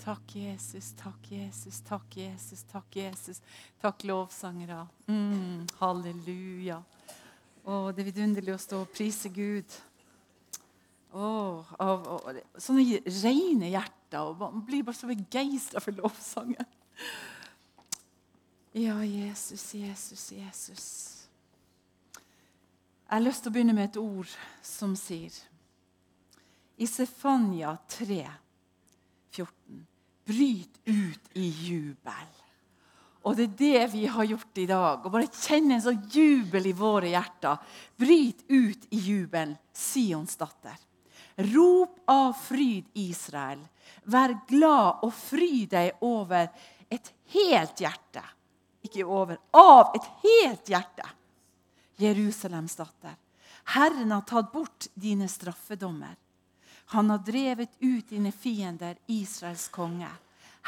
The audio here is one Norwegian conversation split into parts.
Takk, Jesus. Takk, Jesus. Takk, Jesus. Takk, Jesus. Takk, lovsangere. Mm, halleluja. Å, det er vidunderlig å stå og prise Gud. Å, av, av, sånne rene hjerter. og Man blir bare så begeistra for lovsangen. Ja, Jesus, Jesus, Jesus. Jeg har lyst til å begynne med et ord som sier I Sefania 3, 14 Bryt ut i jubel. Og det er det vi har gjort i dag. Og bare kjenne en sånn jubel i våre hjerter. Bryt ut i jubel, Sions datter. Rop av fryd, Israel. Vær glad og fry deg over et helt hjerte. Ikke over, av et helt hjerte. Jerusalems datter. Herren har tatt bort dine straffedommer. Han har drevet ut dine fiender, Israels konge.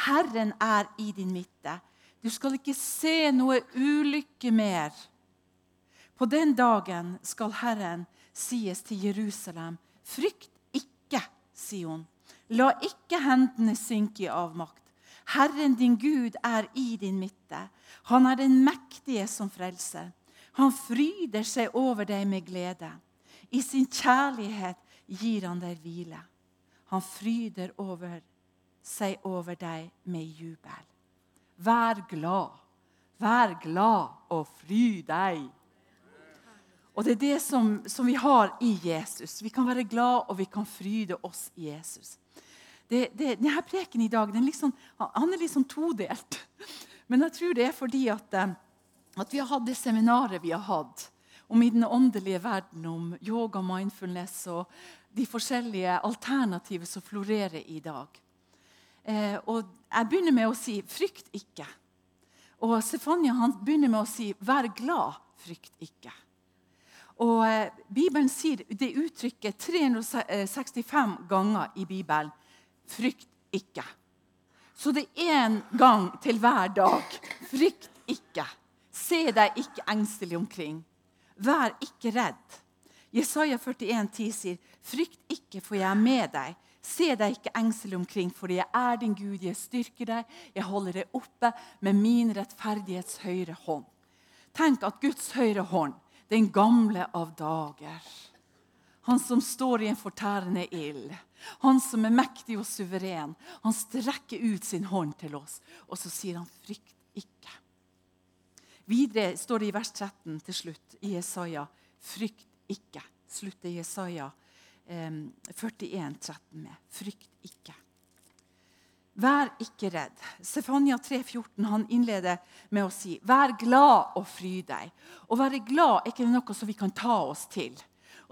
Herren er i din midte. Du skal ikke se noe ulykke mer. På den dagen skal Herren sies til Jerusalem, frykt ikke, Sion. La ikke hendene synke i avmakt. Herren din Gud er i din midte. Han er den mektige som frelser. Han fryder seg over deg med glede. I sin kjærlighet gir han deg hvile. Han fryder over seg over deg med jubel. Vær glad, vær glad og fry deg. Og Det er det som, som, vi har i Jesus. Vi kan være glad og vi kan fryde oss i Jesus. Det, det, denne preken i dag den liksom, han er liksom todelt. Men jeg tror det er fordi at, eh, at vi har hatt det seminaret vi har hatt om i den åndelige verden, om yoga, mindfulness og de forskjellige alternativer som florerer i dag. Eh, og Jeg begynner med å si 'frykt ikke'. Og Stefania han begynner med å si 'vær glad, frykt ikke'. Og eh, Bibelen sier det uttrykket 365 ganger i Bibelen 'frykt ikke'. Så det er en gang til hver dag. Frykt ikke. Se deg ikke engstelig omkring. Vær ikke redd. Jesaja 41, 41,10 sier, 'Frykt ikke, for jeg er med deg.' Se deg ikke engstelig omkring, for jeg er din Gud. Jeg styrker deg, jeg holder deg oppe med min rettferdighets høyre hånd. Tenk at Guds høyre hånd, den gamle av dager Han som står i en fortærende ild, han som er mektig og suveren, han strekker ut sin hånd til oss, og så sier han 'frykt. Videre står det i vers 13 til slutt i Jesaja 'frykt ikke'. Slutter Jesaja 41, 13 med. Frykt ikke. Vær ikke redd. Stefania 3, 14, han innleder med å si, 'Vær glad og fry deg'. Å være glad er ikke noe som vi kan ta oss til.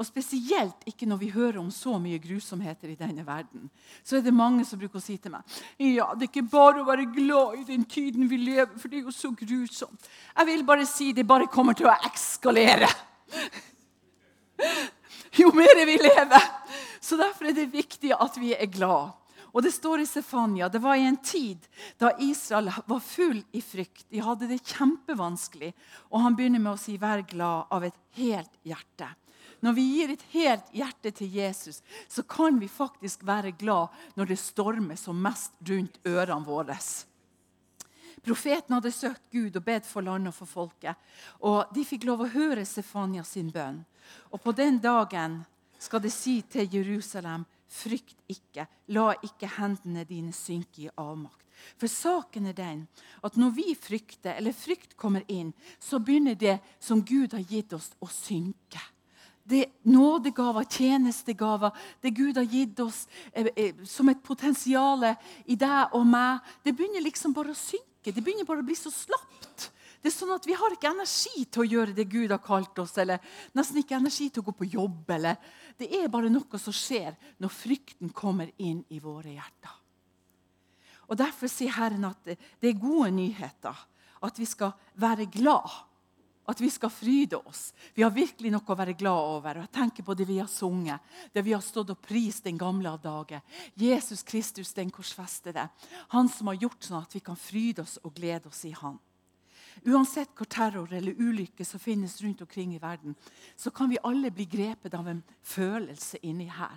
Og Spesielt ikke når vi hører om så mye grusomheter i denne verden. Så er det mange som bruker å si til meg ja, det er ikke bare å være glad i den tiden vi lever, for det er jo så grusomt. Jeg vil bare si det bare kommer til å ekskalere. jo mer vi lever. Så Derfor er det viktig at vi er glad. Og Det står i Sefania det var i en tid da Israel var full i frykt. De hadde det kjempevanskelig. Og Han begynner med å si 'vær glad av et helt hjerte'. Når vi gir et helt hjerte til Jesus, så kan vi faktisk være glad når det stormer som mest rundt ørene våre. Profeten hadde søkt Gud og bedt for landet og for folket. Og De fikk lov å høre Stefania sin bønn. Og på den dagen skal det si til Jerusalem, frykt ikke, la ikke hendene dine synke i avmakt. For saken er den at når vi frykter, eller frykt kommer inn, så begynner det som Gud har gitt oss, å synke. Det nådegaver, tjenestegaver, det Gud har gitt oss eh, eh, som et potensial i deg og meg, det begynner liksom bare å synke. Det begynner bare å bli så slapt. Det er sånn at Vi har ikke energi til å gjøre det Gud har kalt oss, eller nesten ikke energi til å gå på jobb. Eller. Det er bare noe som skjer når frykten kommer inn i våre hjerter. Og Derfor sier Herren at det er gode nyheter. At vi skal være glad. At vi skal fryde oss. Vi har virkelig noe å være glad over. Og jeg tenker på det vi har sunget, det vi har stått og prist den gamle av dager. Jesus Kristus, den korsfestede. Han som har gjort sånn at vi kan fryde oss og glede oss i Han. Uansett hvor terror eller ulykke som finnes rundt omkring i verden, så kan vi alle bli grepet av en følelse inni her.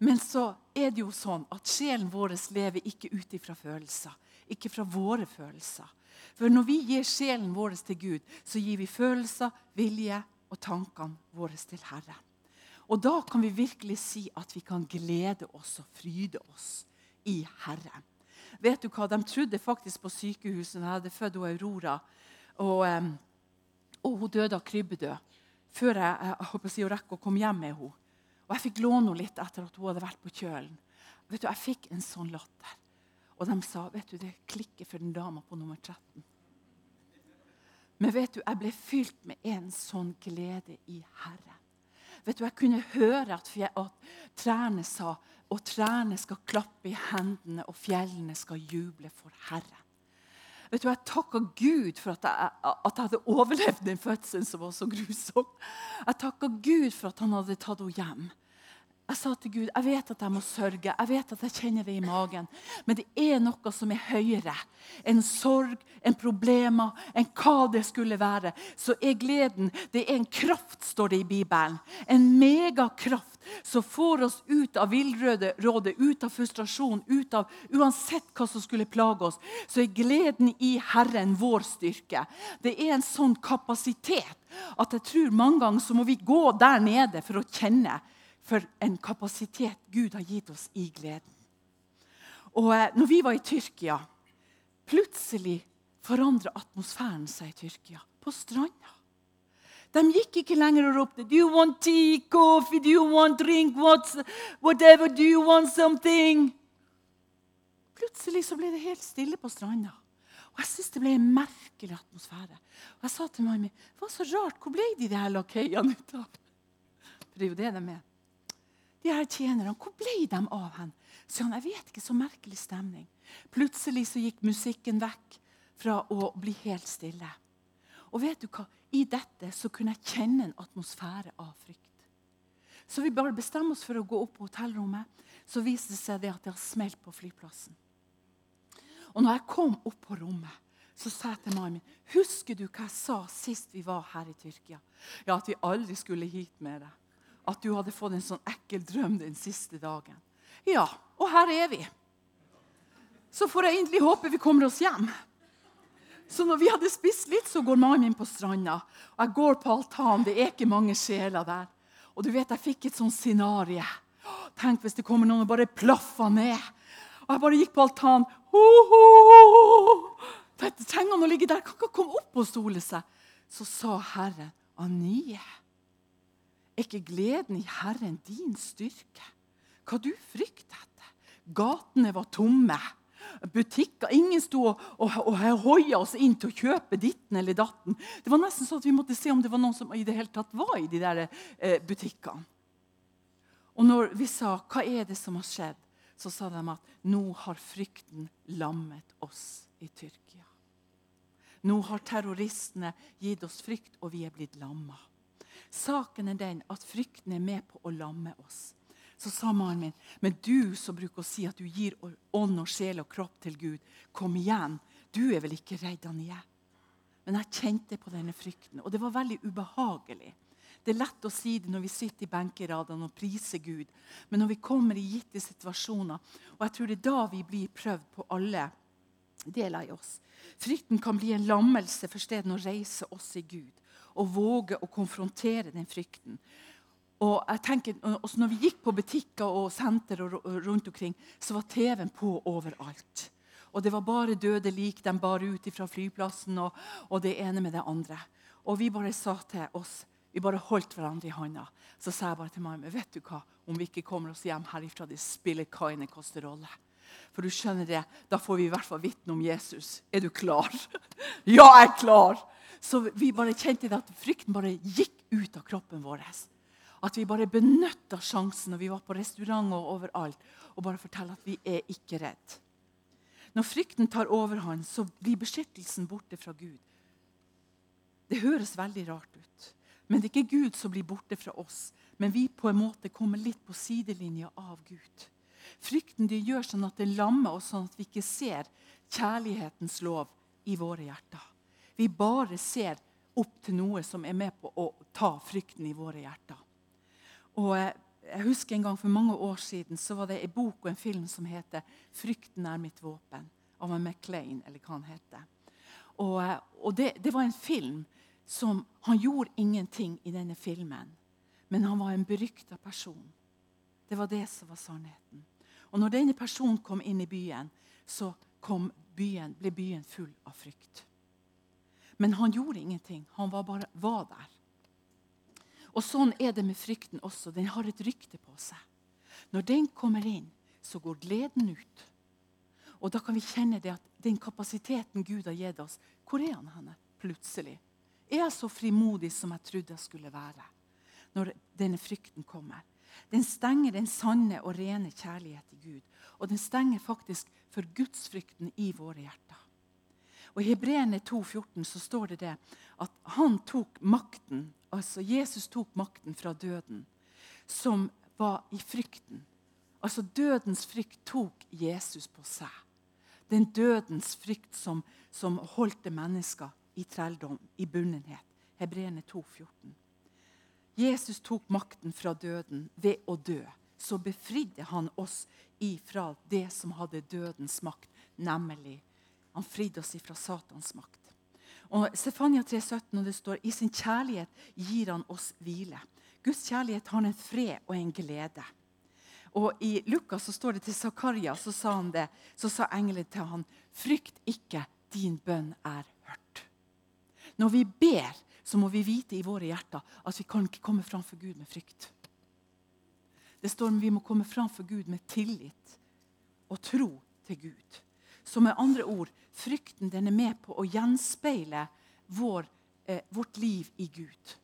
Men så er det jo sånn at sjelen vår lever ikke ut ifra følelser. Ikke fra våre følelser. For når vi gir sjelen vår til Gud, så gir vi følelser, vilje og tankene våre til Herren. Og da kan vi virkelig si at vi kan glede oss og fryde oss i Herren. Vet du hva? De trodde faktisk på sykehuset da jeg hadde født Aurora. Og, og, hun døde av krybbedød før jeg, jeg, jeg, jeg rekker å komme hjem med henne. Og jeg fikk låne henne litt etter at hun hadde vært på kjølen. Vet du, Jeg fikk en sånn latter. Og de sa vet du, det klikker for den dama på nummer 13. Men vet du, jeg ble fylt med en sånn glede i Herren. Vet du, Jeg kunne høre at, at trærne sa og trærne skal klappe i hendene, og fjellene skal juble for Herren. Vet du, Jeg takka Gud for at jeg, at jeg hadde overlevd den fødselen som var så grusom. Jeg takka Gud for at han hadde tatt henne hjem. Jeg sa til Gud jeg vet at jeg må sørge, jeg vet at jeg kjenner det i magen. Men det er noe som er høyere enn sorg, enn problemer, enn hva det skulle være. Så er gleden det er en kraft, står det i Bibelen. En megakraft som får oss ut av villrådet, ut av frustrasjon, ut av uansett hva som skulle plage oss. Så er gleden i Herren vår styrke. Det er en sånn kapasitet at jeg tror mange ganger så må vi gå der nede for å kjenne for en kapasitet Gud har gitt oss i gleden. Og eh, når vi var i Tyrkia, plutselig forandra atmosfæren seg i Tyrkia. På stranda. De gikk ikke lenger og ropte Do you want tea, coffee, do you want drink, What's, whatever, do you want something? Plutselig så ble det helt stille på stranda. Og Jeg syntes det ble en merkelig atmosfære. Og Jeg sa til mamma min «Hva så rart, hvor ble de der lakeiene ut av? For det er jo det de er de her tjenerne, hvor ble de av hen? Så han, jeg vet ikke, så merkelig stemning. Plutselig så gikk musikken vekk fra å bli helt stille. Og vet du hva? I dette så kunne jeg kjenne en atmosfære av frykt. Så vi bare bestemmer oss for å gå opp på hotellrommet. Så viste det seg det at det har smelt på flyplassen. Og når jeg kom opp på rommet, så sa jeg til mannen min Husker du hva jeg sa sist vi var her i Tyrkia? Ja, At vi aldri skulle hit med det at du hadde fått en sånn ekkel drøm den siste dagen. Ja, og her er vi. Så får jeg egentlig håpe vi kommer oss hjem. Så når vi hadde spist litt, så går mannen min på stranda. Og jeg går på altanen. Det er ikke mange sjeler der. Og du vet, jeg fikk et sånt scenario. Tenk hvis det kommer noen og bare plaffer ned. Og jeg bare gikk på altanen. Ho, ho, ho. Trenger han å ligge der? Kan ikke komme opp og stole seg. Så sa Herren, Anie ikke gleden i Herren din styrke? Hva du frykter etter? Gatene var tomme. Butikker, Ingen sto og, og, og hoia oss inn til å kjøpe ditten eller datten. Det var nesten sånn at Vi måtte se om det var noen som i det hele tatt var i de der eh, butikkene. Og når vi sa 'Hva er det som har skjedd?', så sa de at 'nå har frykten lammet oss i Tyrkia'. Nå har terroristene gitt oss frykt, og vi er blitt lamma. Saken er den at frykten er med på å lamme oss. Så sa mannen min, men du som bruker å si at du gir ånd og sjel og kropp til Gud, kom igjen. Du er vel ikke redd, Anie? Men jeg kjente på denne frykten, og det var veldig ubehagelig. Det er lett å si det når vi sitter i benkeradene og priser Gud. Men når vi kommer i gitte situasjoner, og jeg tror det er da vi blir prøvd på alle deler i oss Frykten kan bli en lammelse for stedet å reise oss i Gud og våge å konfrontere den frykten. Og jeg tenker, også når vi gikk på butikker og senter og rundt omkring, så var TV-en på overalt. Og det var bare døde lik de bar ut fra flyplassen, og, og, det ene med det andre. Og vi bare sa til oss Vi bare holdt hverandre i hånda. Så sa jeg bare til mamma vet du hva, om vi ikke kommer oss hjem herifra, det spiller hva enn det koster rolle. For du skjønner det, da får vi i hvert fall vitne om Jesus. Er du klar? ja, jeg er klar! Så vi bare kjente at frykten bare gikk ut av kroppen vår. At vi bare benytta sjansen når vi var på restaurant og overalt, og bare fortelle at vi er ikke redd. Når frykten tar overhånd, så blir beskyttelsen borte fra Gud. Det høres veldig rart ut, men det er ikke Gud som blir borte fra oss. Men vi på en måte kommer litt på sidelinja av Gud. Frykten de gjør sånn at det lammer oss, sånn at vi ikke ser kjærlighetens lov i våre hjerter vi bare ser opp til noe som er med på å ta frykten i våre hjerter. Og eh, jeg husker en gang For mange år siden så var det en bok og en film som heter 'Frykten er mitt våpen' av McLean. eller hva han heter. Og, eh, og det, det, var en film som Han gjorde ingenting i denne filmen, men han var en berykta person. Det var det som var sannheten. Og når denne personen kom inn i byen, så byen, ble byen full av frykt. Men han gjorde ingenting. Han var bare var der. Og Sånn er det med frykten også. Den har et rykte på seg. Når den kommer inn, så går gleden ut. Og Da kan vi kjenne det at den kapasiteten Gud har gitt oss, hvor er han henne plutselig? Er jeg så frimodig som jeg trodde jeg skulle være? Når denne frykten kommer. Den stenger den sanne og rene kjærlighet til Gud. Og den stenger faktisk for gudsfrykten i våre hjerter. Og I Hebreerne 2,14 så står det det at han tok makten, altså Jesus tok makten fra døden, som var i frykten. Altså Dødens frykt tok Jesus på seg. Den dødens frykt som, som holdt mennesker i trelldom, i bunnenhet. Hebreerne 2,14. Jesus tok makten fra døden ved å dø. Så befridde han oss ifra det som hadde dødens makt, nemlig Han fridde oss ifra Satans makt. Og Stefania 3,17 og det står i sin kjærlighet gir han oss hvile. Guds kjærlighet har en fred og en glede. Og I Lukas så står det til Zakaria, så sa, han det, så sa engelen til han, frykt ikke, din bønn er hørt. Når vi ber, så må vi vite i våre hjerter at vi kan ikke komme framfor Gud med frykt. Det står at vi må komme framfor Gud med tillit og tro til Gud. Så med andre ord, frykten den er med på å gjenspeile vår, eh, vårt liv i Gud.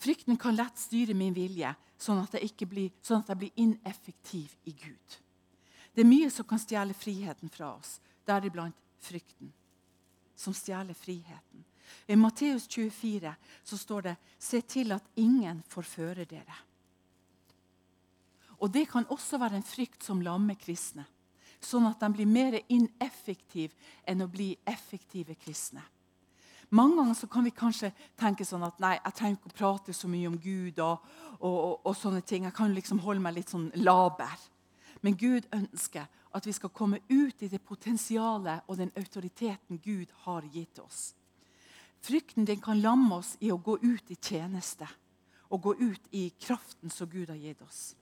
Frykten kan lett styre min vilje, sånn at, jeg blir, sånn at jeg blir ineffektiv i Gud. Det er mye som kan stjele friheten fra oss, deriblant frykten. Som stjeler friheten. I Matteus 24 så står det Se til at ingen forfører dere. Og Det kan også være en frykt som lammer kristne. Sånn at de blir mer ineffektive enn å bli effektive kristne. Mange ganger så kan vi kanskje tenke sånn at nei, jeg trenger ikke å prate så mye om Gud. og, og, og, og sånne ting. Jeg kan liksom holde meg litt sånn laber. Men Gud ønsker at vi skal komme ut i det potensialet og den autoriteten Gud har gitt oss. Frykten den kan lamme oss i å gå ut i tjeneste og gå ut i kraften som Gud har gitt oss.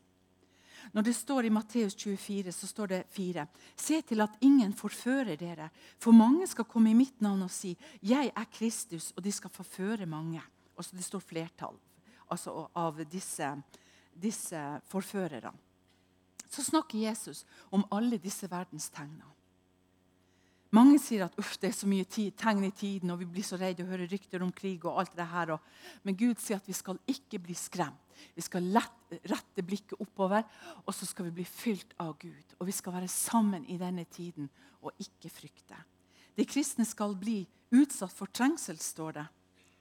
Når det står i Matteus 24, så står det fire. Se til at ingen forfører dere, for mange skal komme i mitt navn og si, 'Jeg er Kristus', og de skal forføre mange. Altså, det står flertall altså, av disse, disse forførerne. Så snakker Jesus om alle disse verdens tegner. Mange sier at Uff, det er så mye tegn i tiden, og vi blir så redde og hører rykter om krig. og alt det her. Men Gud sier at vi skal ikke bli skremt. Vi skal rette blikket oppover, og så skal vi bli fylt av Gud. Og vi skal være sammen i denne tiden og ikke frykte. De kristne skal bli utsatt for trengsel, står det,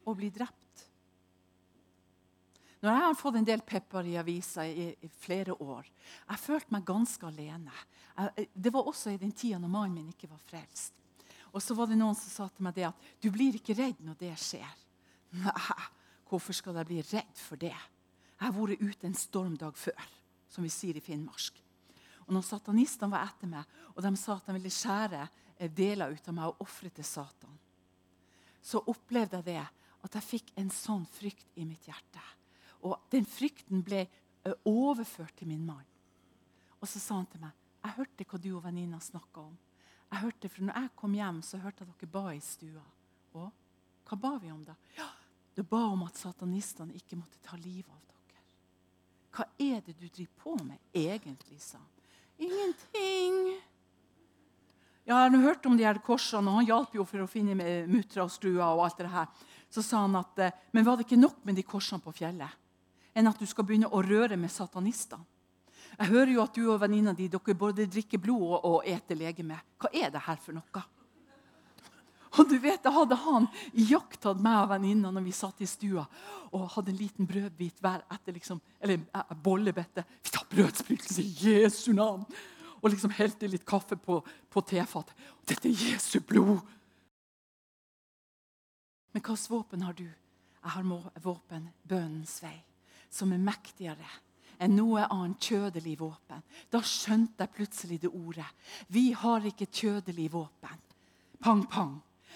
og bli drept. Når jeg har fått en del pepper i avisa i, i, flere år Jeg følt meg ganske alene. Jeg, det var også i den tida når mannen min ikke var frelst. Og så var det noen som sa til meg det at du blir ikke redd når det skjer. Nei, hvorfor skal jeg bli redd for det? Jeg har vært ute en stormdag før, som vi sier i Finnmark. Og når satanistene var etter meg, og de sa at de ville skjære eh, deler ut av meg og ofre til Satan, så opplevde jeg det at jeg fikk en sånn frykt i mitt hjerte. Og den frykten ble overført til min mann. Og så sa han til meg jeg hørte hva du og venninna snakka om. Jeg hørte, for når jeg kom hjem, så hørte jeg dere ba i stua. Og hva ba vi om da? Ja, Du ba om at satanistene ikke måtte ta livet av dere. Hva er det du driver på med egentlig, sa han. Ingenting. Ja, Jeg hørt om de her korsene, og han hjalp jo for å finne muttra og skrua. og alt det her. Så sa han at, men var det ikke nok med de korsene på fjellet? enn at du skal begynne å røre med satanistene. Jeg hører jo at du og venninna di dere både drikker blod og, og eter legeme. Hva er det her for noe? Og du vet, Da hadde han iakttatt meg og venninna når vi satt i stua og hadde en liten brødbit hver etter liksom, eller en bollebette. Vi tar brødsprøytelse i Jesu navn! Og liksom helte litt kaffe på, på tefatet. Dette er Jesu blod! Men hvilket våpen har du? Jeg har våpen bønnens vei som er mektigere enn noe annet kjødelig våpen. Da skjønte jeg plutselig det ordet. Vi har ikke kjødelig våpen. Pang, pang.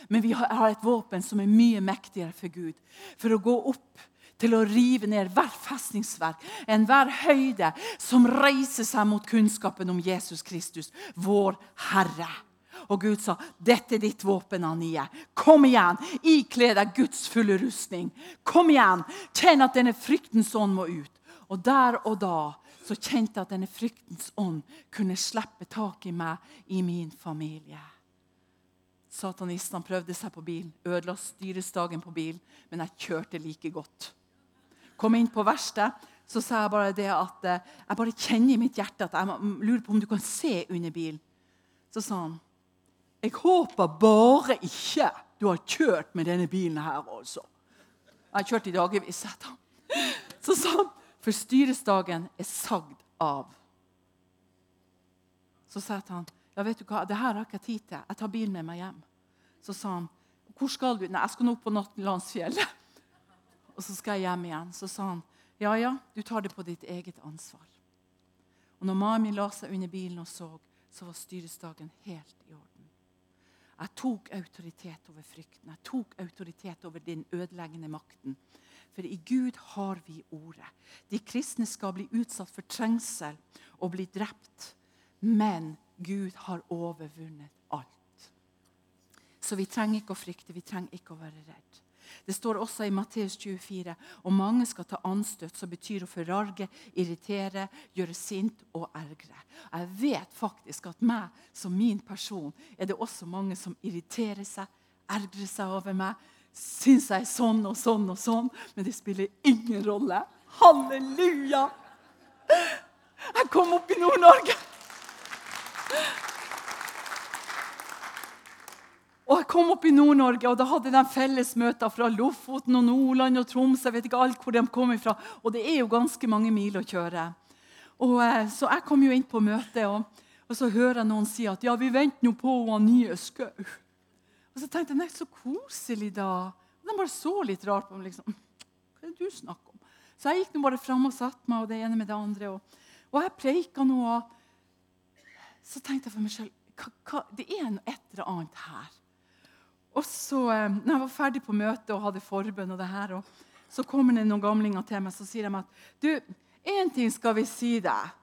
Men vi har et våpen som er mye mektigere for Gud. For å gå opp til å rive ned hver festningsverk, enhver høyde som reiser seg mot kunnskapen om Jesus Kristus, vår Herre. Og Gud sa, 'Dette er ditt våpen, Anie. Kom igjen. Ikle deg Guds fulle rustning. Kom igjen. Kjenn at denne fryktens ånd må ut.' Og der og da så kjente jeg at denne fryktens ånd kunne slippe tak i meg i min familie. Satanistene prøvde seg på bil, ødela styresdagen på bil, men jeg kjørte like godt. Kom inn på verkstedet, så sa jeg bare det at eh, jeg bare kjenner i mitt hjerte at jeg lurer på om du kan se under bilen. Så sa han jeg håper bare ikke du har kjørt med denne bilen her, altså. Jeg kjørt i dagevis, sa han. Så sa han, for styresdagen er sagd av. Så sa han, ja, vet du hva, det her har jeg ikke tid til. Jeg tar bilen med meg hjem. Så sa han, hvor skal du? Nei, jeg skal nå opp på Nattlandsfjellet. Og så skal jeg hjem igjen. Så sa han, ja, ja, du tar det på ditt eget ansvar. Og når mami la seg under bilen og så, så var styresdagen helt i orden. Jeg tok autoritet over frykten. Jeg tok autoritet over den ødeleggende makten. For i Gud har vi ordet. De kristne skal bli utsatt for trengsel og bli drept. Men Gud har overvunnet alt. Så vi trenger ikke å frykte, vi trenger ikke å være redd. Det står også i Matteus 24 og mange skal ta anstøt, som betyr å forarge, irritere, gjøre sint og ergre. Jeg vet faktisk at meg som min person er det også mange som irriterer seg, ergrer seg over meg. Syns jeg er sånn og sånn og sånn, men det spiller ingen rolle. Halleluja! Jeg kom opp i Nord-Norge. Og jeg kom opp i Nord-Norge, og da hadde de fellesmøter fra Lofoten og Nordland og Troms. Jeg vet ikke alt hvor de kom ifra. Og det er jo ganske mange mil å kjøre. Og, eh, så jeg kom jo inn på møtet, og, og så hører jeg noen si at ja, vi venter nå på Nye Skau. Og så tenkte jeg nei, så koselig, da. Og de bare så litt rart på meg. liksom, Hva er det du snakker om? Så jeg gikk nå bare fram og satte meg, og det ene med det andre. Og, og jeg preika nå. Så tenkte jeg for meg sjøl det er noe et eller annet her. Og så, eh, når jeg var ferdig på møtet og hadde forbønn, og det her, og så kommer det noen gamlinger til meg så sier de at du, én ting skal vi si deg.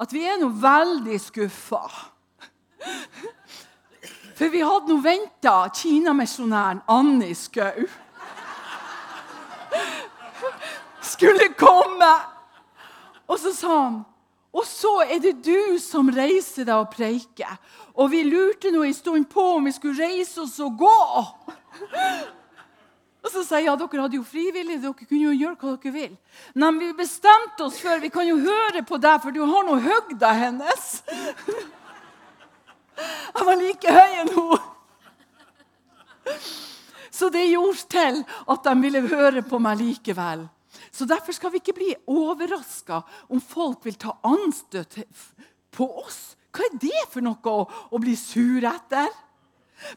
At vi er nå veldig skuffa. For vi hadde nå venta kinamisjonæren Anni Skau skulle komme. Og så sa han og så er det du som reiser deg og preiker. Og vi lurte nå en stund på om vi skulle reise oss og gå. Og så sa jeg ja, dere hadde jo frivillig, dere kunne jo gjøre hva dere vil. Men vi bestemte oss før, vi kan jo høre på deg, for du har nå høgda hennes. Jeg var like høy enn hun. Så det gjorde til at de ville høre på meg likevel. Så Derfor skal vi ikke bli overraska om folk vil ta anstøt på oss. Hva er det for noe å, å bli sur etter?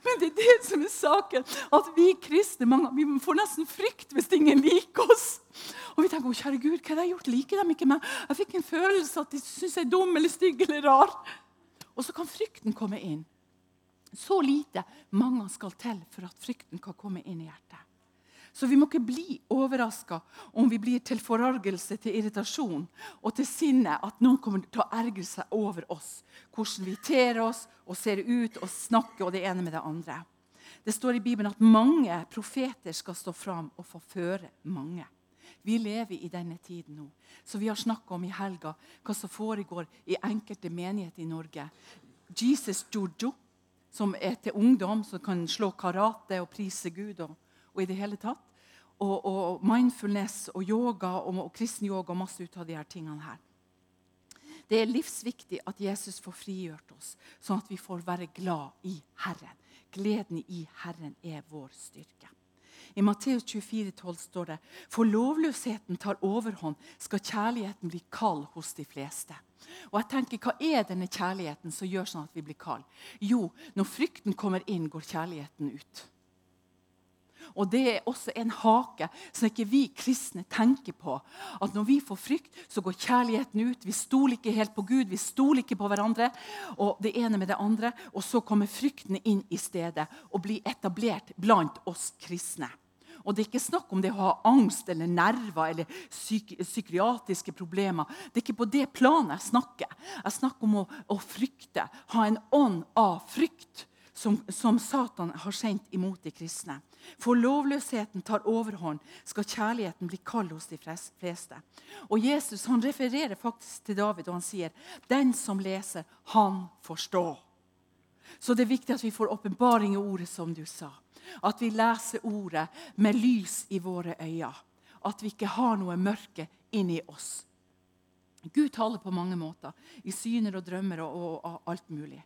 Men det er det som er saken. At vi kristne mange, vi får nesten frykt hvis ingen liker oss. Og vi tenker å kjære Gud, hva har jeg gjort? Liker de ikke meg? Jeg fikk en følelse at de syns jeg er dum eller stygg eller rar. Og så kan frykten komme inn. Så lite mange skal til for at frykten kan komme inn i hjertet. Så vi må ikke bli overraska om vi blir til forargelse, til irritasjon og til sinne. At noen kommer til å ergre seg over oss. Hvordan vi ter oss og ser ut og snakker og det ene med det andre. Det står i Bibelen at mange profeter skal stå fram og forføre mange. Vi lever i denne tiden nå. Så vi har snakka om i helga hva som foregår i enkelte menigheter i Norge. Jesus Jojo, som er til ungdom, som kan slå karate og prise Gud. og og i det hele tatt. Og, og mindfulness og yoga og, og kristen yoga og masse ut av de her tingene her. Det er livsviktig at Jesus får frigjort oss, sånn at vi får være glad i Herren. Gleden i Herren er vår styrke. I Matteus 24, 12 står det for lovløsheten tar overhånd, skal kjærligheten bli kald hos de fleste. Og jeg tenker, Hva er denne kjærligheten som gjør sånn at vi blir kald? Jo, når frykten kommer inn, går kjærligheten ut. Og det er også en hake som ikke vi kristne tenker på. At når vi får frykt, så går kjærligheten ut. Vi stoler ikke helt på Gud, vi stoler ikke på hverandre. Og det ene med det andre. Og så kommer frykten inn i stedet og blir etablert blant oss kristne. Og Det er ikke snakk om det å ha angst eller nerver eller psyk psykiatriske problemer. Det er ikke på det planet jeg snakker. Jeg snakker om å, å frykte. Ha en ånd av frykt som, som Satan har sendt imot de kristne. For lovløsheten tar overhånd, skal kjærligheten bli kald hos de fleste. Og Jesus han refererer faktisk til David, og han sier den som leser, han forstår. Så det er viktig at vi får åpenbaring i ordet, som du sa. At vi leser ordet med lys i våre øyne. At vi ikke har noe mørke inni oss. Gud taler på mange måter. I syner og drømmer og, og, og alt mulig.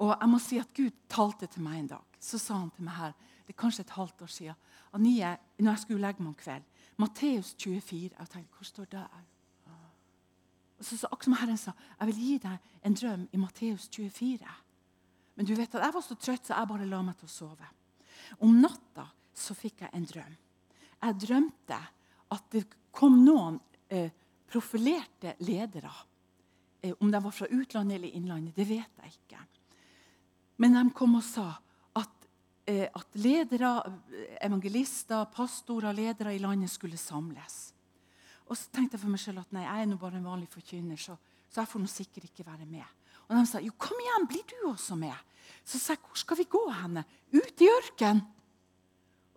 Og jeg må si at Gud talte til meg en dag. Så sa han til meg her, det er kanskje et halvt år siden, nye, når jeg skulle legge meg om kveld Matteus 24. Jeg tenkte, hvor står det? Og så, så akkurat som Herren sa, jeg vil gi deg en drøm i Matteus 24. Men du vet at jeg var så trøtt, så jeg bare la meg til å sove. Om natta så fikk jeg en drøm. Jeg drømte at det kom noen eh, profilerte ledere. Eh, om de var fra utlandet eller innlandet, det vet jeg ikke. Men de kom og sa at, eh, at ledere, evangelister, pastorer, ledere i landet skulle samles. Og så tenkte jeg for meg selv at nei, jeg er nå bare en vanlig forkynner, så, så jeg får sikkert ikke være med. Og de sa jo, kom igjen, blir du også med? Så sa jeg, hvor skal vi gå henne? Ut i ørkenen.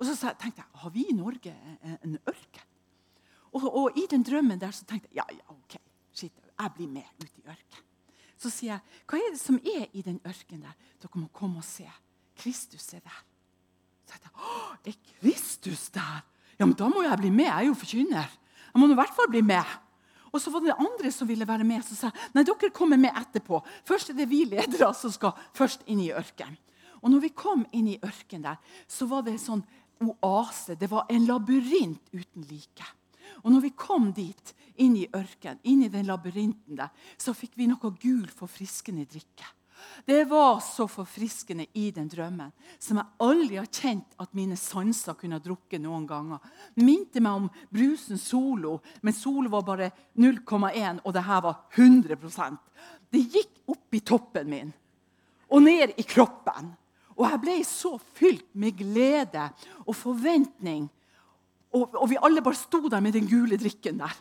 Og så tenkte jeg, har vi i Norge en ørken? Og, og, i den drømmen der så tenkte jeg ja, ja, ok, shit, jeg blir med ut i ørkenen. Så sier jeg, 'Hva er det som er i den ørkenen der?' Dere må komme og se. Kristus er der. Så jeg, Å, er Kristus der? Ja, men Da må jeg bli med. Jeg er jo forkynner. Jeg må i hvert fall bli med. Og så var det andre som ville være med. som sa nei, dere kommer med etterpå. Først er det vi ledere som skal først inn i ørkenen. Og når vi kom inn i ørkenen der, så var det en sånn oase. Det var en labyrint uten like. Og når vi kom dit, inn i ørkenen, inn i den labyrinten der, så fikk vi noe gul, forfriskende drikke. Det var så forfriskende i den drømmen som jeg aldri har kjent at mine sanser kunne ha drukket noen ganger. Minte meg om brusen Solo, men Solo var bare 0,1, og det her var 100% Det gikk opp i toppen min og ned i kroppen. Og jeg ble så fylt med glede og forventning og, og, vi alle bare sto der med den gule drikken der.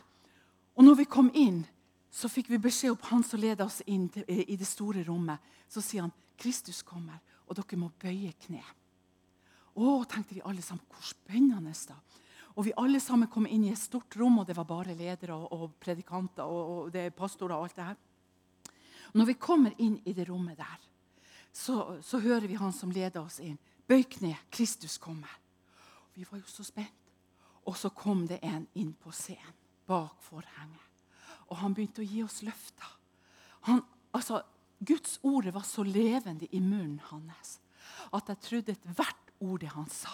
Og når vi kom inn, så fikk vi beskjed om han som leda oss inn til, i det store rommet. Så sier han, 'Kristus kommer, og dere må bøye kne'. Å, tenkte vi alle sammen. Hvor spennende, da. Og vi alle sammen kom inn i et stort rom, og det var bare ledere og, og predikanter og, og pastorer og alt det her. Når vi kommer inn i det rommet der, så, så hører vi han som leder oss inn. Bøy kne, Kristus kommer. Vi var jo så spent. Og så kom det en inn på scenen bak forhenget. Og han begynte å gi oss løfter. Han, altså, Guds ord var så levende i munnen hans at jeg trodde ethvert ord det han sa.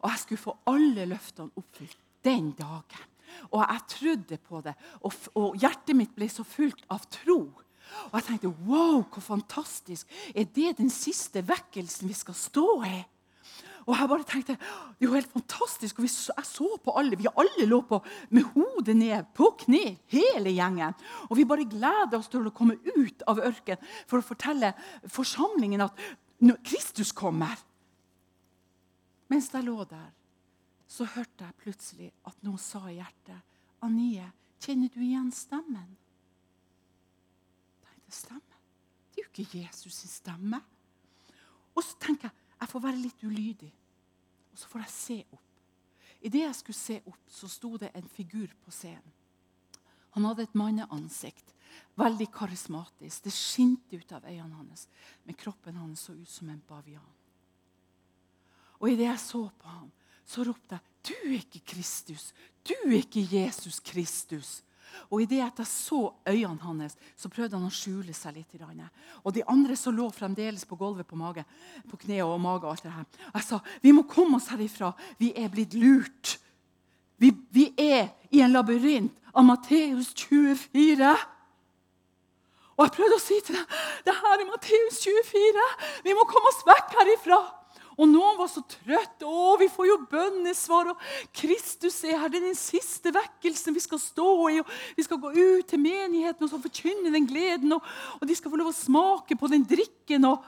Og jeg skulle få alle løftene oppfylt den dagen. Og jeg trodde på det, og, og hjertet mitt ble så fullt av tro. Og jeg tenkte wow, hvor fantastisk. Er det den siste vekkelsen vi skal stå i? Og jeg bare tenkte, Det er jo helt fantastisk. og Jeg så på alle. Vi alle lå på med hodet ned, på kne, hele gjengen. Og vi bare gleder oss til å komme ut av ørkenen for å fortelle forsamlingen at Kristus kommer. Mens jeg lå der, så hørte jeg plutselig at noen sa i hjertet Anie, kjenner du igjen stemmen? Nei, det stemmer. Det er jo ikke Jesus' stemme. Og så tenker jeg jeg får være litt ulydig, og så får jeg se opp. Idet jeg skulle se opp, så sto det en figur på scenen. Han hadde et manneansikt. Veldig karismatisk. Det skinte ut av øynene hans. Men kroppen hans så ut som en bavian. Og idet jeg så på ham, så ropte jeg, 'Du er ikke Kristus. Du er ikke Jesus Kristus.' Og idet jeg så øynene hans, så prøvde han å skjule seg litt. Og de andre som lå fremdeles på gulvet på mage, på kne og mage. og alt det her. Jeg sa vi må komme oss herifra. Vi er blitt lurt. Vi, vi er i en labyrint av Matteus 24. Og jeg prøvde å si til dem det her er Matteus 24. Vi må komme oss vekk herifra. Og noen var så trøtte. 'Å, vi får jo bønnesvar.' Og 'Kristus er her. Det er den siste vekkelsen vi skal stå i.' og 'Vi skal gå ut til menigheten og så forkynne den gleden.' Og, og, de skal få lov å smake på den drikken. Og,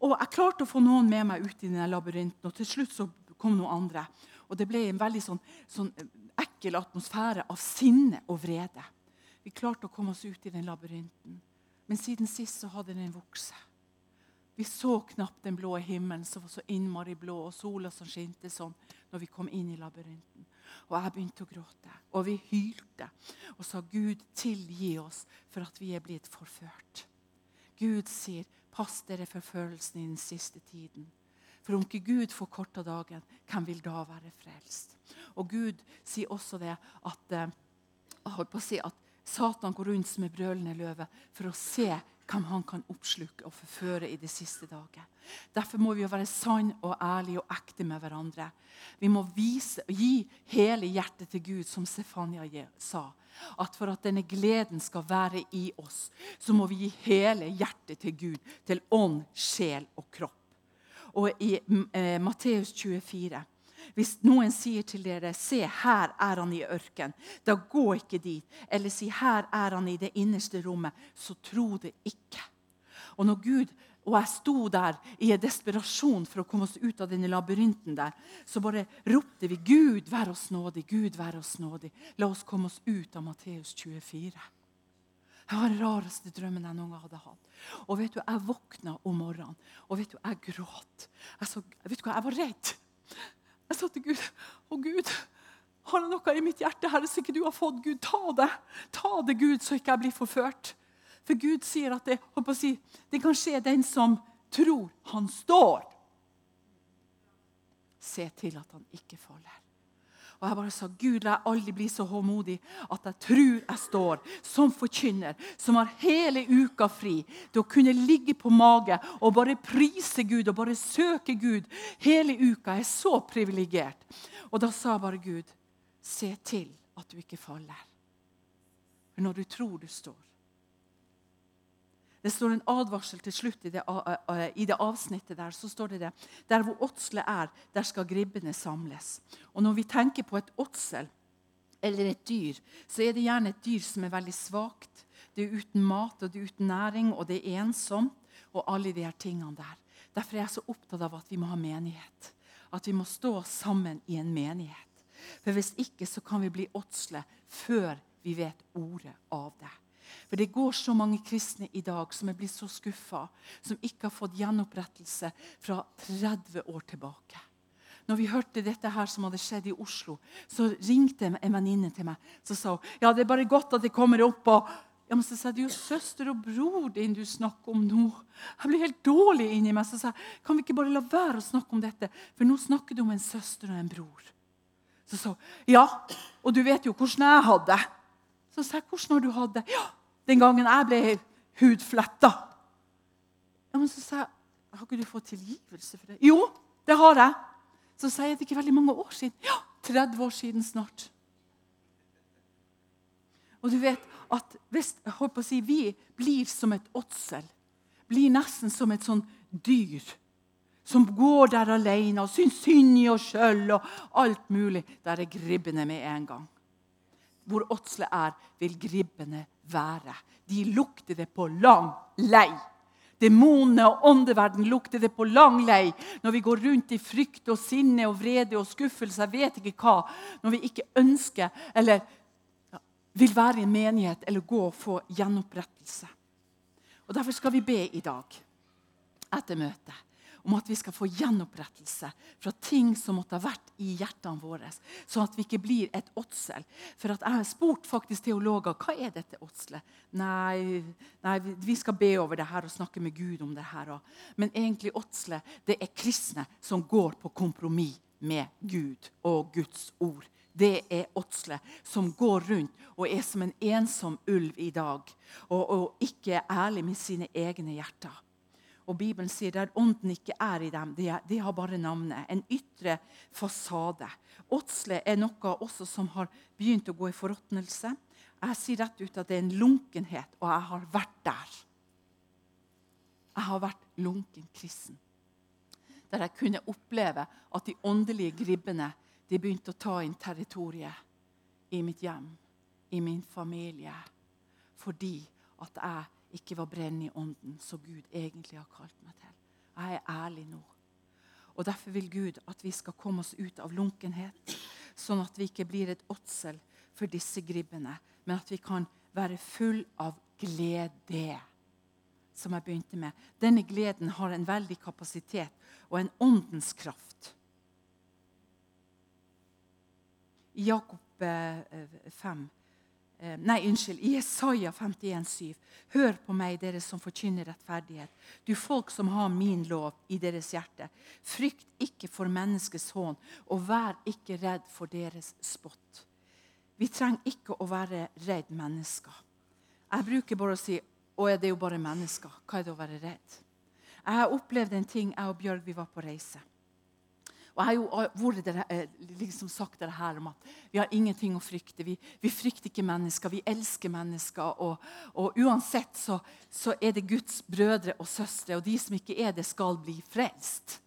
og jeg klarte å få noen med meg ut i den labyrinten. Og til slutt så kom noen andre. Og det ble en veldig sånn, sånn ekkel atmosfære av sinne og vrede. Vi klarte å komme oss ut i den labyrinten. Men siden sist så hadde den vokst. Vi så knapt den blå himmelen som var så innmari blå, og sola som skinte sånn når vi kom inn i labyrinten. Og jeg begynte å gråte, og vi hylte og sa, 'Gud, tilgi oss for at vi er blitt forført.' Gud sier, 'Pass dere for følelsen i den siste tiden.' For om ikke Gud får korta dagen, hvem vil da være frelst? Og Gud sier også det at, jeg holdt på å si, at Satan går rundt som en brølende løve for å se hvem han kan oppsluke og forføre i de siste dager. Derfor må vi jo være sann og ærlige og ekte med hverandre. Vi må vise, gi hele hjertet til Gud, som Stefania sa. At For at denne gleden skal være i oss, så må vi gi hele hjertet til Gud. Til ånd, sjel og kropp. Og i eh, Matteus 24 hvis noen sier til dere, 'Se, her er han i ørken', da gå ikke dit. Eller si, 'Her er han i det innerste rommet', så tro det ikke. Og når Gud og jeg sto der i en desperasjon for å komme oss ut av denne labyrinten, der, så bare ropte vi 'Gud, vær oss nådig', Gud, vær oss nådig. La oss komme oss ut av Matteus 24. Det var den rareste drømmen jeg noen gang hadde hatt. Og vet du, Jeg våkna om morgenen, og vet du, jeg gråt. Jeg, så, vet du hva, jeg var redd. Jeg sa til Gud Å, Gud, har du noe i mitt hjerte her som ikke du har fått? Gud, ta det. Ta det, Gud, så ikke jeg blir forført. For Gud sier at det, si, det kan skje den som tror han står. Se til at han ikke faller. Og jeg bare sa Gud, la jeg aldri bli så håmodig at jeg tror jeg står som forkynner, som har hele uka fri til å kunne ligge på mage og bare prise Gud og bare søke Gud hele uka. Jeg er så privilegert. Og da sa bare Gud, se til at du ikke faller. For når du tror du står, det står en advarsel til slutt i det, i det, avsnittet der. så står det det. Der hvor åtselet er, der skal gribbene samles. Og Når vi tenker på et åtsel eller et dyr, så er det gjerne et dyr som er veldig svakt. Det er uten mat, og det er uten næring, og det er ensomt. Og alle de her tingene der. Derfor er jeg så opptatt av at vi må ha menighet. At vi må stå sammen i en menighet. For Hvis ikke så kan vi bli åtsle før vi vet ordet av det. For det går så mange kristne i dag som er blitt så skuffa, som ikke har fått gjenopprettelse fra 30 år tilbake. Når vi hørte dette her som hadde skjedd i Oslo, så ringte en venninne til meg så sa hun, ja, det er bare godt at det kommer opp. og ja, men så sa Det er jo søster og bror din du snakker om nå. Jeg blir helt dårlig inni meg. Så sa jeg, kan vi ikke bare la være å snakke om dette? For nå snakker du om en søster og en bror. Så sa hun ja, og du vet jo hvordan jeg hadde. Så sa jeg, hvordan har du hatt det? Ja, den gangen jeg ble hudfletta. Ja, men så sa jeg, har ikke du fått tilgivelse for det? Jo, det har jeg. Så sier jeg det ikke veldig mange år siden. Ja, 30 år siden snart. Og du vet at hvis jeg på å si, vi blir som et åtsel, blir nesten som et sånn dyr som går der alene og syns synd i oss sjøl og alt mulig, der er gribbene med en gang. Hvor åtsle er, vil gribbene være. De lukter det på lang lei. Demonene og åndeverden lukter det på lang lei når vi går rundt i frykt og sinne og vrede og skuffelse. Jeg vet ikke hva. Når vi ikke ønsker eller vil være i en menighet eller gå og få gjenopprettelse. Og Derfor skal vi be i dag etter møtet om at vi skal få gjenopprettelse fra ting som måtte ha vært i hjertene våre, sånn at vi ikke blir et åtsel. For Jeg har spurt faktisk teologer hva er dette åtselet. Nei, nei, vi skal be over det her og snakke med Gud om det her. Men egentlig åtselet det er kristne som går på kompromiss med Gud og Guds ord. Det er åtselet som går rundt og er som en ensom ulv i dag. Og, og ikke er ærlig med sine egne hjerter. Og Bibelen sier der ånden ikke er i dem, de, de har bare navnet. En ytre fasade. Åtsle er noe også som har begynt å gå i forråtnelse. Jeg sier rett ut at det er en lunkenhet, og jeg har vært der. Jeg har vært lunken kristen. der jeg kunne oppleve at de åndelige gribbene de begynte å ta inn territoriet i mitt hjem, i min familie, fordi at jeg ikke var brennende i ånden, som Gud egentlig har kalt meg til. Jeg er ærlig nå. Og Derfor vil Gud at vi skal komme oss ut av lunkenhet, sånn at vi ikke blir et åtsel for disse gribbene, men at vi kan være full av glede. Som jeg begynte med. Denne gleden har en veldig kapasitet og en åndens kraft. I Jakob 5 eh, Nei, unnskyld. I Jesaja 51,7.: Hør på meg, dere som forkynner rettferdighet. Du folk som har min lov i deres hjerte. Frykt ikke for menneskets hån, og vær ikke redd for deres spott. Vi trenger ikke å være redd mennesker. Jeg bruker bare å si å, det er jo bare mennesker. Hva er det å være redd? Jeg har opplevd en ting, jeg og Bjørg vi var på reise. Og Jeg har jo vært eh, liksom sagt det her om at vi har ingenting å frykte. Vi, vi frykter ikke mennesker, vi elsker mennesker. Og, og uansett så, så, er det Guds brødre og søstre, og de som ikke er det, skal bli frelst.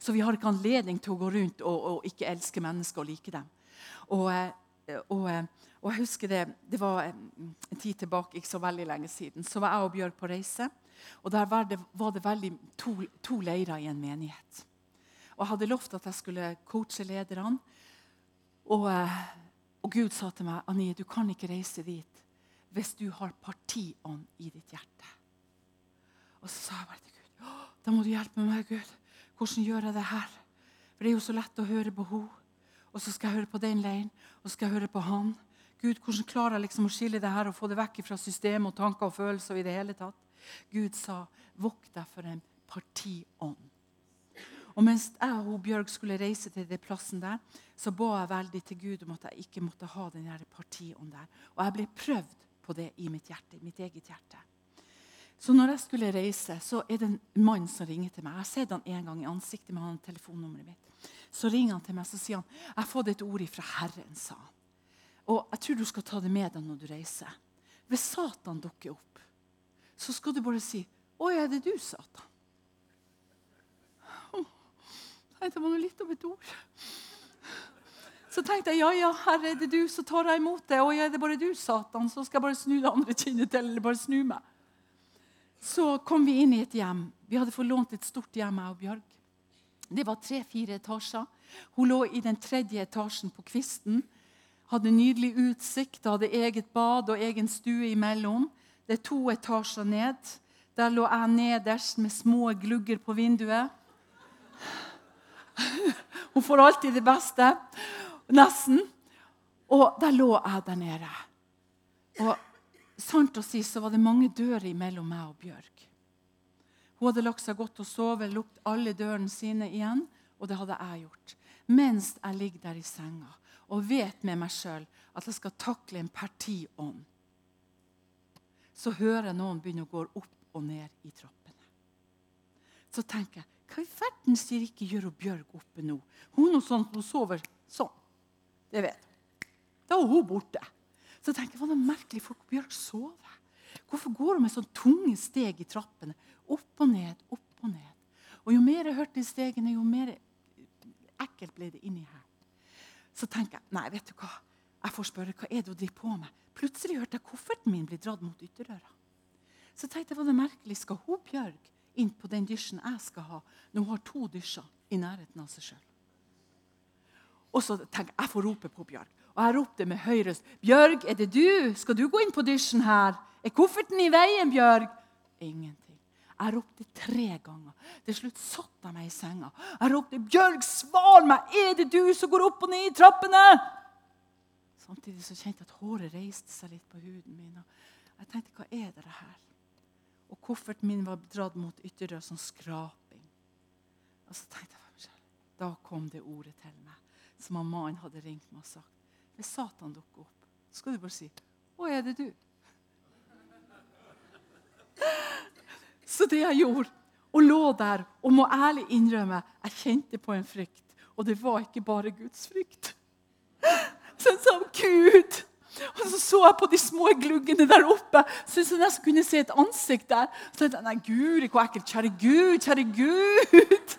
Så vi har ikke anledning til å gå rundt og, og ikke elske mennesker og like dem. Og, eh, og, eh, og jeg husker det, det var en tid tilbake, ikke så veldig lenge siden. Så var jeg og Bjørg på reise. Og Der var det, var det veldig to, to leirer i en menighet. Og Jeg hadde lovt at jeg skulle coache lederne. Og, eh, og, Gud sa til meg Anie, du kan ikke reise dit hvis du har partiånd i ditt hjerte. Og så sa jeg bare til Gud da må du hjelpe meg, Gud. Hvordan gjør jeg det her? For det er jo så lett å høre på henne. Og så skal jeg høre på den leiren, og så skal jeg høre på han. Gud, hvordan klarer jeg liksom å skille det her og få det vekk fra systemet og tanker og følelser? i det hele tatt? Gud sa, 'Vokt deg for en partiånd'. Og Mens jeg og Bjørg skulle reise til den plassen der, så ba jeg veldig til Gud om at jeg ikke måtte ha den partiånden der. Og jeg ble prøvd på det i mitt hjerte, mitt eget hjerte. Så når jeg skulle reise, så er det en mann som ringer til meg. Jeg har sett han en gang i ansiktet med han telefonnummeret mitt. Så ringer han til meg så sier han, 'Jeg har fått et ord ifra Herren', sa han. 'Og jeg tror du skal ta det med deg når du reiser.' Hvis Satan dukker opp, så skal du bare si 'Å, er det du, Satan?' Det var noe litt av et ord. Så tenkte jeg ja, ja, herre, er det du, så tar jeg imot det. Og er det bare du, Satan, så skal jeg bare snu det andre kinnet til. eller bare snu meg. Så kom vi inn i et hjem. Vi hadde fått lånt et stort hjem, jeg og Bjørg. Det var tre-fire etasjer. Hun lå i den tredje etasjen på kvisten. Hadde nydelig utsikt, hadde eget bad og egen stue imellom. Det er to etasjer ned. Der lå jeg nederst med små glugger på vinduet. Hun får alltid det beste. Nesten. Og der lå jeg der nede. Og sant å si så var det mange dører mellom meg og Bjørg. Hun hadde lagt seg godt og sovet, lukket alle dørene sine igjen, og det hadde jeg gjort. Mens jeg ligger der i senga og vet med meg sjøl at jeg skal takle en partiånd så hører jeg noen begynne å gå opp og ned i trappene. Så tenker jeg hva i verden sier ikke Gjør og Bjørg oppe nå? Hun, er sånn, hun sover sånn. Det vet jeg. Da er hun borte. Så tenker jeg, hva er det merkelig folk Bjørg sover. Hvorfor går hun med sånn tunge steg i trappene? Opp og ned, opp og ned. Og Jo mer jeg hørte de stegene, jo mer ekkelt ble det inni her. Så tenker jeg nei, vet du hva? Jeg får spørre hva er det hun driver på med. Plutselig hørte jeg kofferten min bli dratt mot ytterdøra. Så tenkte jeg, var det merkelig, Skal hun Bjørg inn på den dysjen jeg skal ha, når hun har to dysjer i nærheten av seg sjøl? Og så tenker jeg jeg får rope på Bjørg. Og jeg ropte med høy røst. 'Bjørg, er det du? Skal du gå inn på dysjen her?' 'Er kofferten i veien, Bjørg?' Ingenting. Jeg ropte tre ganger. Til slutt satte jeg meg i senga. Jeg ropte, 'Bjørg, svar meg! Er det du som går opp og ned i trappene?' Samtidig så kjente jeg at håret reiste seg litt på huden min. Jeg tenkte, hva er det her? Og kofferten min var dratt mot ytterdøra som skraping. Og så tenkte jeg for meg selv, Da kom det ordet til meg som mannen hadde ringt meg og sagt. Hvis Satan dukker opp, så skal du bare si 'Å, er det du?' Så det jeg gjorde, og lå der og må ærlig innrømme jeg kjente på en frykt. Og det var ikke bare Guds frykt. Sånn som Gud og så så jeg på de små gluggene der oppe. Så jeg nesten kunne se et ansikt der. Så tenkte jeg nei, guri, hvor ekkelt. Kjære Gud, kjære Gud.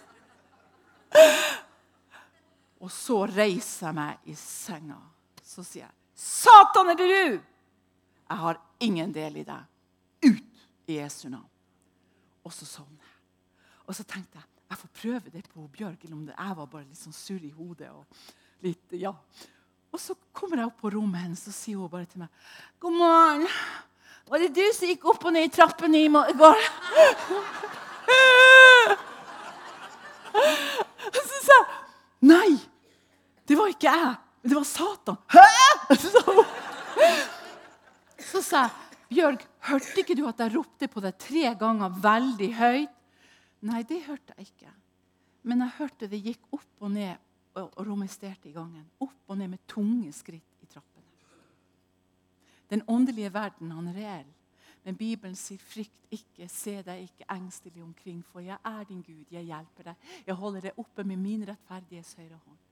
Og så reiser jeg meg i senga. Så sier jeg, 'Satan, er det du?' Jeg har ingen del i deg. Ut i Jesu navn. Og så sovner jeg. Og så tenkte jeg jeg får prøve det på Bjørg, eller om det jeg var bare litt sånn surr i hodet. og litt, ja. Og så kommer jeg opp på rommet hennes og sier hun bare til meg 'God morgen. Var det du som gikk opp og ned i trappene i går?' Så sa jeg Nei, det var ikke jeg. Men det var Satan. Hæ? Så sa jeg, Bjørg, hørte ikke du at jeg ropte på deg tre ganger veldig høyt? Nei, det hørte jeg ikke. Men jeg hørte det gikk opp og ned og romesterte i gangen. Opp og ned med tunge skritt i trappene. Den åndelige verden han er reell. Men Bibelen sier, 'Frykt ikke, se deg ikke engstelig omkring, for jeg er din Gud, jeg hjelper deg.' 'Jeg holder deg oppe med min rettferdighets høyre hånd.'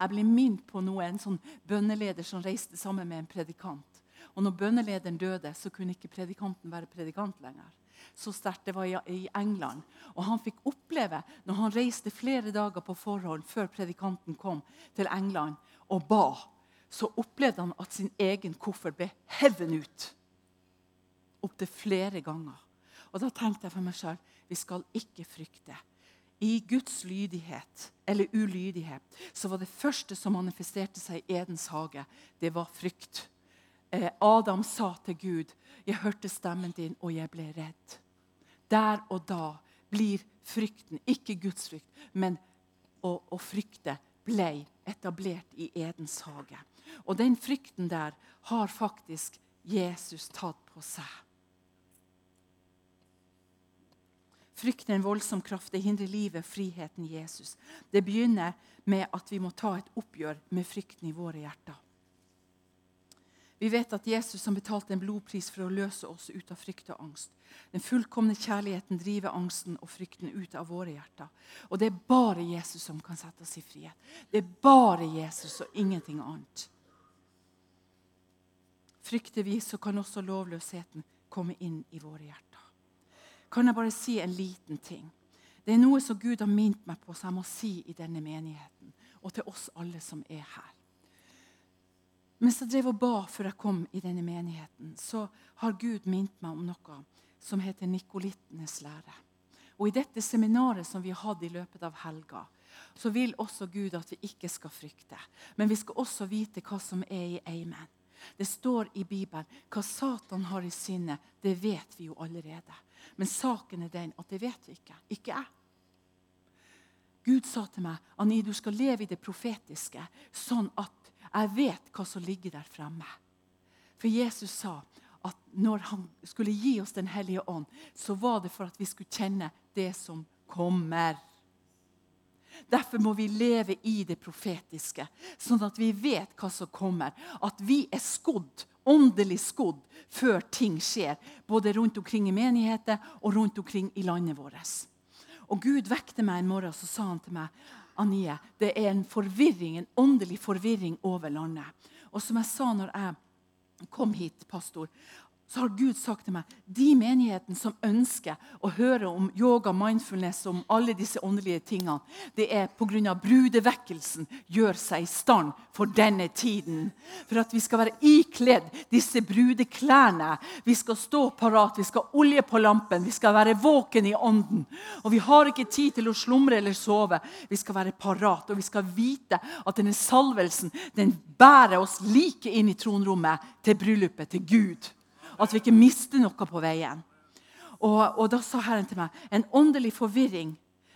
Jeg ble minnet på noe, en sånn bønneleder som reiste sammen med en predikant. Og når bønnelederen døde, så kunne ikke predikanten være predikant lenger. Så sterkt det var i England. Og han fikk oppleve, når han reiste flere dager på forhånd før predikanten kom til England og ba, så opplevde han at sin egen koffert ble hevet ut opptil flere ganger. Og Da tenkte jeg for meg sjøl vi skal ikke frykte. I Guds lydighet eller ulydighet så var det første som manifesterte seg i Edens hage, det var frykt. Eh, Adam sa til Gud, 'Jeg hørte stemmen din, og jeg ble redd.' Der og da blir frykten, ikke Guds frykt, men å, å frykte, ble etablert i Edens hage. Og den frykten der har faktisk Jesus tatt på seg. Frykt er en voldsom kraft. Det hindrer livet, friheten Jesus. Det begynner med at vi må ta et oppgjør med frykten i våre hjerter. Vi vet at Jesus har betalt en blodpris for å løse oss ut av frykt og angst. Den fullkomne kjærligheten driver angsten og frykten ut av våre hjerter. Og det er bare Jesus som kan sette oss i frihet. Det er bare Jesus og ingenting annet. Frykter vi, så kan også lovløsheten komme inn i våre hjerter kan jeg bare si en liten ting. Det er noe som Gud har minnet meg på, som jeg må si i denne menigheten. Og til oss alle som er her. Mens jeg drev og ba før jeg kom i denne menigheten, så har Gud minnet meg om noe som heter nikolittenes lære. Og I dette seminaret som vi hatt i løpet av helga, så vil også Gud at vi ikke skal frykte. Men vi skal også vite hva som er i Amen. Det står i Bibelen hva Satan har i sinnet. Det vet vi jo allerede. Men saken er den at det vet vi ikke. Ikke jeg. Gud sa til meg Ani, du skal leve i det profetiske, sånn at jeg vet hva som ligger der fremme. For Jesus sa at når han skulle gi oss Den hellige ånd, så var det for at vi skulle kjenne det som kommer. Derfor må vi leve i det profetiske, sånn at vi vet hva som kommer. At vi er skodd åndelig skodd før ting skjer, både rundt omkring i menigheter og rundt omkring i landet vårt. Og Gud vekte meg en morgen og sa han til meg Anie, det er en forvirring, en åndelig forvirring over landet. Og som jeg sa når jeg kom hit, pastor, så har Gud sagt til meg de menighetene som ønsker å høre om yoga, mindfulness, om alle disse åndelige tingene, det er pga. brudevekkelsen gjør seg i stand for denne tiden. For at vi skal være ikledd disse brudeklærne. Vi skal stå parat, vi skal olje på lampen, vi skal være våken i ånden. Og vi har ikke tid til å slumre eller sove. Vi skal være parat, og vi skal vite at denne salvelsen den bærer oss like inn i tronrommet til bryllupet til Gud. At vi ikke mister noe på veien. Og, og da sa Herren til meg en åndelig forvirring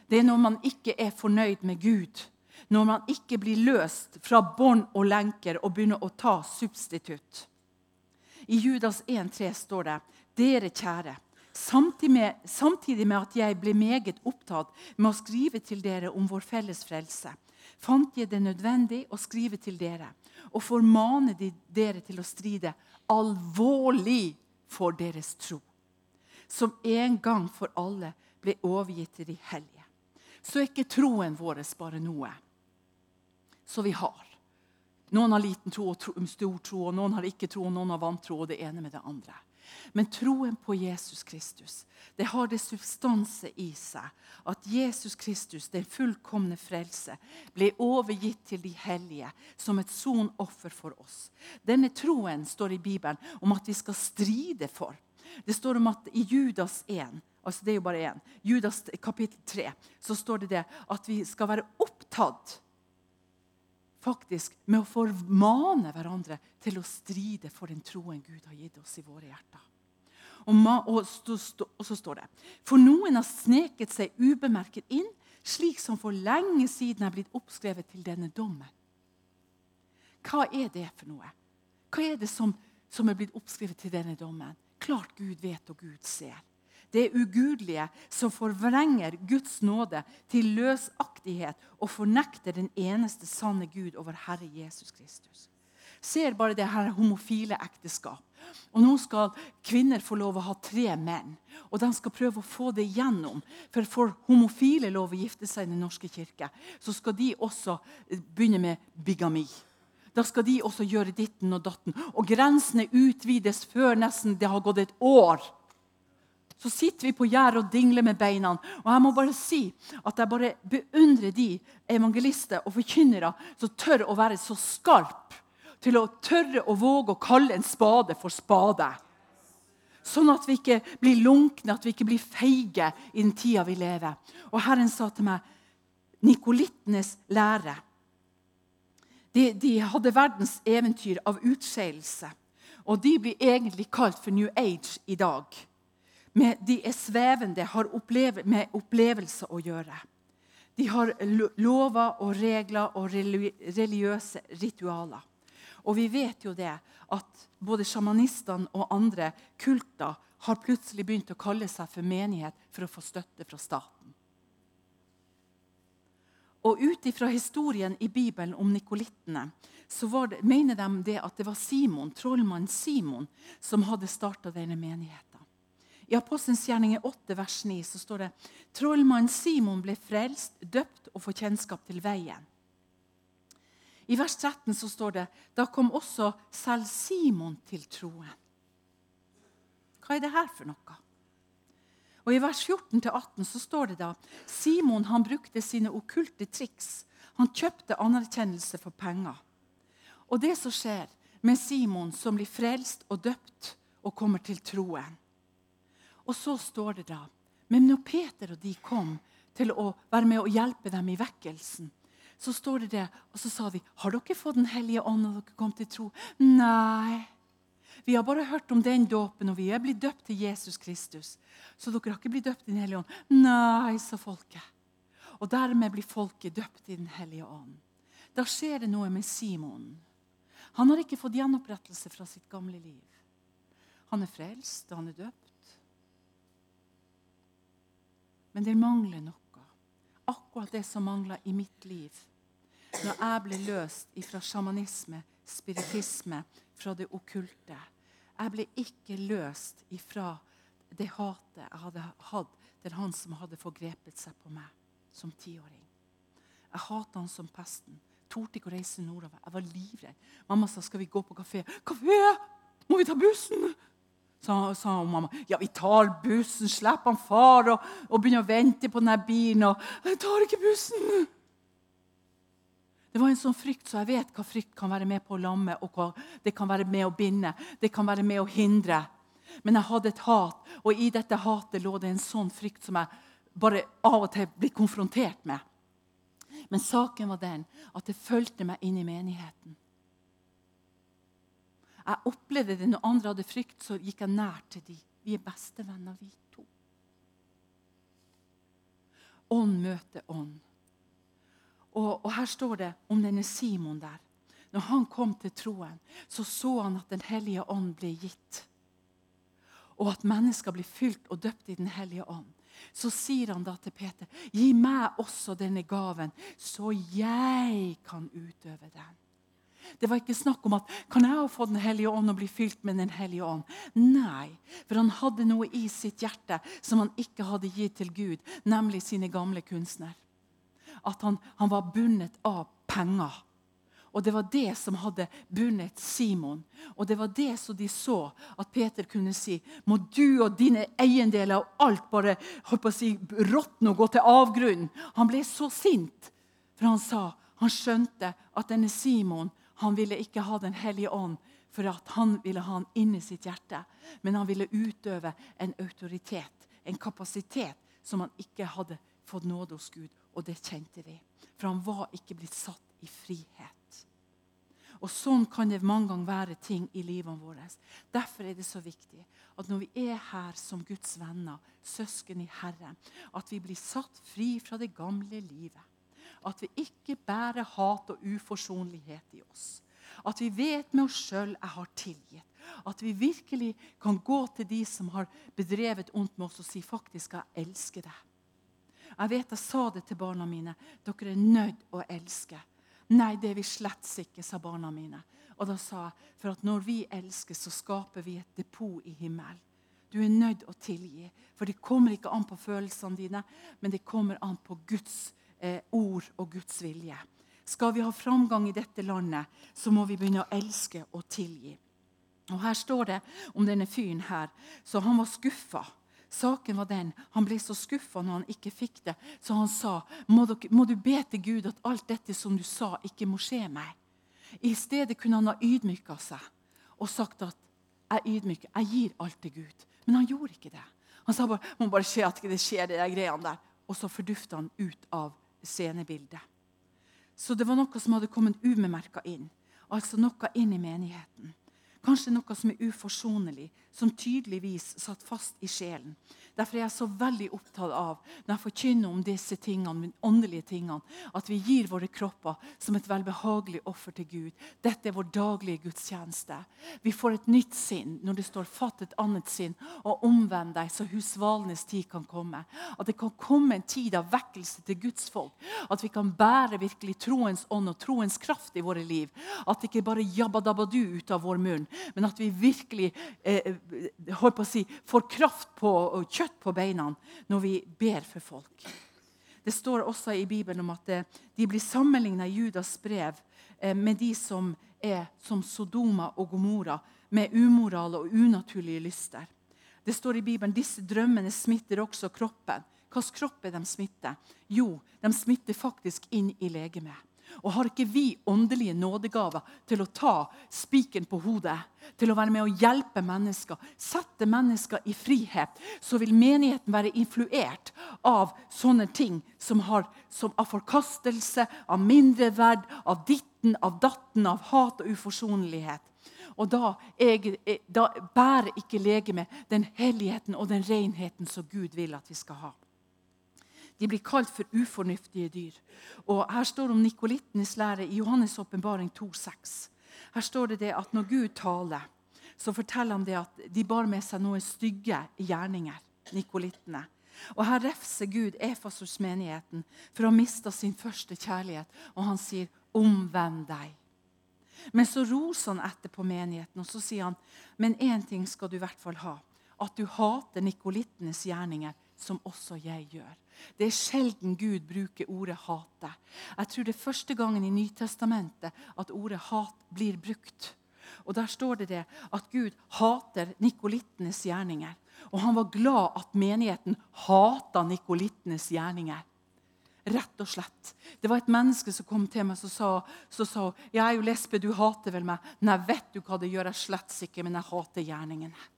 det er når man ikke er fornøyd med Gud. Når man ikke blir løst fra bånd og lenker og begynner å ta substitutt. I Judas 1,3 står det.: Dere kjære, samtidig med, samtidig med at jeg ble meget opptatt med å skrive til dere om vår felles frelse, fant jeg det nødvendig å skrive til dere og formane dere til å stride alvorlig for deres tro, som en gang for alle ble overgitt til de hellige. Så er ikke troen vår bare noe som vi har. Noen har liten tro og tro, stor tro, og noen har ikke tro, og noen har vantro. og det ene med det andre. Men troen på Jesus Kristus det har det substanse i seg at Jesus Kristus, den fullkomne frelse, ble overgitt til de hellige som et sonoffer for oss. Denne troen står i Bibelen om at vi skal stride for. Det står om at i Judas 1, altså det er jo bare 1, Judas kapittel 3, så står det det at vi skal være opptatt faktisk med å formane hverandre til å stride for den troen Gud har gitt oss i våre hjerter. Og, og, stå, stå, og, så står det For noen har sneket seg ubemerket inn, slik som for lenge siden er blitt oppskrevet til denne dommen. Hva er det for noe? Hva er det som, som er blitt oppskrevet til denne dommen? Klart Gud vet og Gud ser. Det ugudelige som forvrenger Guds nåde til løsaktighet og fornekter den eneste sanne Gud over Herre Jesus Kristus. Ser bare det her homofile ekteskap. Og Nå skal kvinner få lov å ha tre menn. Og de skal prøve å få det gjennom. For får homofile lov å gifte seg i Den norske kirke, så skal de også begynne med bigami. Da skal de også gjøre ditten og datten. Og grensene utvides før nesten det har gått et år så sitter vi på gjerdet og dingler med beina. Og jeg må bare si at jeg bare beundrer de evangelister og forkynnere som tør å være så skarp til å tørre å våge å kalle en spade for spade. Sånn at vi ikke blir lunkne, at vi ikke blir feige i den tida vi lever. Og Herren sa til meg Nikolittenes lære. De, de hadde verdens eventyr av utskeielse. Og de blir egentlig kalt for New Age i dag med, de er svevende, har med opplevelse å gjøre. De har lover og regler og religiøse ritualer. Og vi vet jo det at både sjamanistene og andre kulter har plutselig begynt å kalle seg for menighet for å få støtte fra staten. Og Ut ifra historien i Bibelen om nikolittene så det, mener de det at det var Simon, trollmannen Simon som hadde starta denne menigheten. I Apostelens gjerninger 8, vers 9 så står det trollmannen Simon ble frelst, døpt og får kjennskap til veien. I vers 13 så står det da kom også selv Simon til troen. Hva er det her for noe? Og I vers 14-18 så står det da Simon han brukte sine okkulte triks. Han kjøpte anerkjennelse for penger. Og det som skjer med Simon som blir frelst og døpt og kommer til troen og så står det da Men når Peter og de kom til å være med og hjelpe dem i vekkelsen, så står det det, og så sa de har dere fått Den hellige ånd når dere kom til tro. Nei. Vi har bare hørt om den dåpen, og vi er blitt døpt til Jesus Kristus. Så dere har ikke blitt døpt i Den hellige ånd? Nei, sa folket. Og dermed blir folket døpt i Den hellige ånd. Da skjer det noe med Simon. Han har ikke fått gjenopprettelse fra sitt gamle liv. Han er frelst, han er døpt. Men det mangler noe. Akkurat det som mangla i mitt liv. Når jeg ble løst fra sjamanisme, spiritisme, fra det okkulte. Jeg ble ikke løst ifra det hatet jeg hadde hatt til han som hadde forgrepet seg på meg som tiåring. Jeg hata han som pesten. Torde ikke å reise nordover. Jeg var livredd. Mamma sa skal vi gå på kafé. Kafé! Må vi ta bussen? Sa, sa mamma. Ja, vi tar bussen. Slipp han far og, og begynner å vente på denne bilen. Og, 'Jeg tar ikke bussen.' Det var en sånn frykt, så jeg vet hva frykt kan være med på å lamme, og hva det kan være med å binde. Det kan være med å hindre. Men jeg hadde et hat, og i dette hatet lå det en sånn frykt som jeg bare av og til ble konfrontert med. Men saken var den at det fulgte meg inn i menigheten. Jeg opplevde det når andre hadde frykt, så gikk jeg nær til dem. Vi er bestevenner, vi to. Ånd møter ånd. Og, og, her står det om denne Simon der. Når han kom til troen, så så han at Den hellige ånd ble gitt. Og at mennesker blir fylt og døpt i Den hellige ånd. Så sier han da til Peter, 'Gi meg også denne gaven, så jeg kan utøve den.' Det var ikke snakk om at kan jeg få Den hellige ånd og bli fylt med Den hellige ånd. Nei, for han hadde noe i sitt hjerte som han ikke hadde gitt til Gud, nemlig sine gamle kunstner. At han, han var bundet av penger. Og det var det som hadde bundet Simon. Og det var det som de så at Peter kunne si. Må du og dine eiendeler og alt bare på å si, råtne og gå til avgrunnen. Han ble så sint, for han sa han skjønte at denne Simon han ville ikke ha Den hellige ånd for at han ville ha han inni sitt hjerte. Men han ville utøve en autoritet, en kapasitet, som han ikke hadde fått nåde hos Gud. Og det kjente vi. For han var ikke blitt satt i frihet. Og Sånn kan det mange ganger være ting i livet vårt. Derfor er det så viktig at når vi er her som Guds venner, søsken i Herren, at vi blir satt fri fra det gamle livet. At vi ikke bærer hat og uforsonlighet i oss. At vi vet med oss sjøl jeg har tilgitt. At vi virkelig kan gå til de som har bedrevet ondt med oss, og si faktisk jeg elsker deg. Jeg vet jeg sa det til barna mine. Dere er nødt å elske. Nei, det er vi slett ikke, sa barna mine. Og da sa jeg for at når vi elsker, så skaper vi et depot i himmelen. Du er nødt å tilgi. For det kommer ikke an på følelsene dine, men det kommer an på Guds eh, ord og Guds vilje. Skal vi ha framgang i dette landet, så må vi begynne å elske og tilgi. Og Her står det om denne fyren her. Så han var skuffa. Saken var den, Han ble så skuffa når han ikke fikk det, så han sa må, dere, må du be til Gud at alt dette som du sa, ikke må skje meg. I stedet kunne han ha ydmyka seg og sagt at jeg ydmyker, jeg gir alt til Gud. Men han gjorde ikke det. Han sa bare må bare se at det skjer, de greiene der. Og så fordufta han ut av scenebildet. Så det var noe som hadde kommet ubemerka inn. Altså noe inn i menigheten. Kanskje noe som er uforsonlig, som tydeligvis satt fast i sjelen. Derfor er jeg så veldig opptatt av når jeg forkynner om disse tingene, åndelige tingene, at vi gir våre kropper som et velbehagelig offer til Gud. Dette er vår daglige gudstjeneste. Vi får et nytt sinn når det står 'fatt et annet sinn', og omvend deg, så husvalenes tid kan komme. At det kan komme en tid av vekkelse til Guds folk. At vi kan bære virkelig troens ånd og troens kraft i våre liv. At det ikke bare jabbadabbadu ut av vår munn, men at vi virkelig eh, eh på å si, får kraft på kjøtt kjøtt på beina når vi ber for folk. Det står også i Bibelen om at eh, de blir sammenligna i Judas brev eh, med de som er som Sodoma og Gomora, med umoral og unaturlige lyster. Det står i Bibelen disse drømmene smitter også kroppen. Hvilken kropp er de smitter? Jo, de smitter faktisk inn i legemet. Og har ikke vi åndelige nådegaver til å ta spiken på hodet? Til å være med å hjelpe mennesker, sette mennesker i frihet? Så vil menigheten være influert av sånne ting som, har, som av forkastelse, av mindreverd, av ditten, av datten, av hat og uforsonlighet. Og da, jeg, da bærer ikke legemet den helligheten og den renheten som Gud vil at vi skal ha. De blir kalt for ufornuftige dyr. Og Her står det om nikolittenes lære i Johannes' åpenbaring 2,6. Her står det, det at når Gud taler, så forteller han det at de bar med seg noen stygge gjerninger. nikolittene. Og Her refser Gud Efasos-menigheten for å ha mista sin første kjærlighet. Og han sier, 'Omvend deg'. Men så roser han etter på menigheten og så sier han, 'Men én ting skal du i hvert fall ha.' At du hater nikolittenes gjerninger, som også jeg gjør. Det er sjelden Gud bruker ordet 'hate'. Jeg tror det er første gangen i Nytestamentet at ordet 'hat' blir brukt. Og Der står det, det at Gud hater nikolittenes gjerninger. Og han var glad at menigheten hata nikolittenes gjerninger. Rett og slett. Det var et menneske som kom til meg og sa, så sa jeg er jo lesbe, du hater vel meg. Nei, vet du hva det gjør? Jeg slett ikke, men jeg hater gjerningene.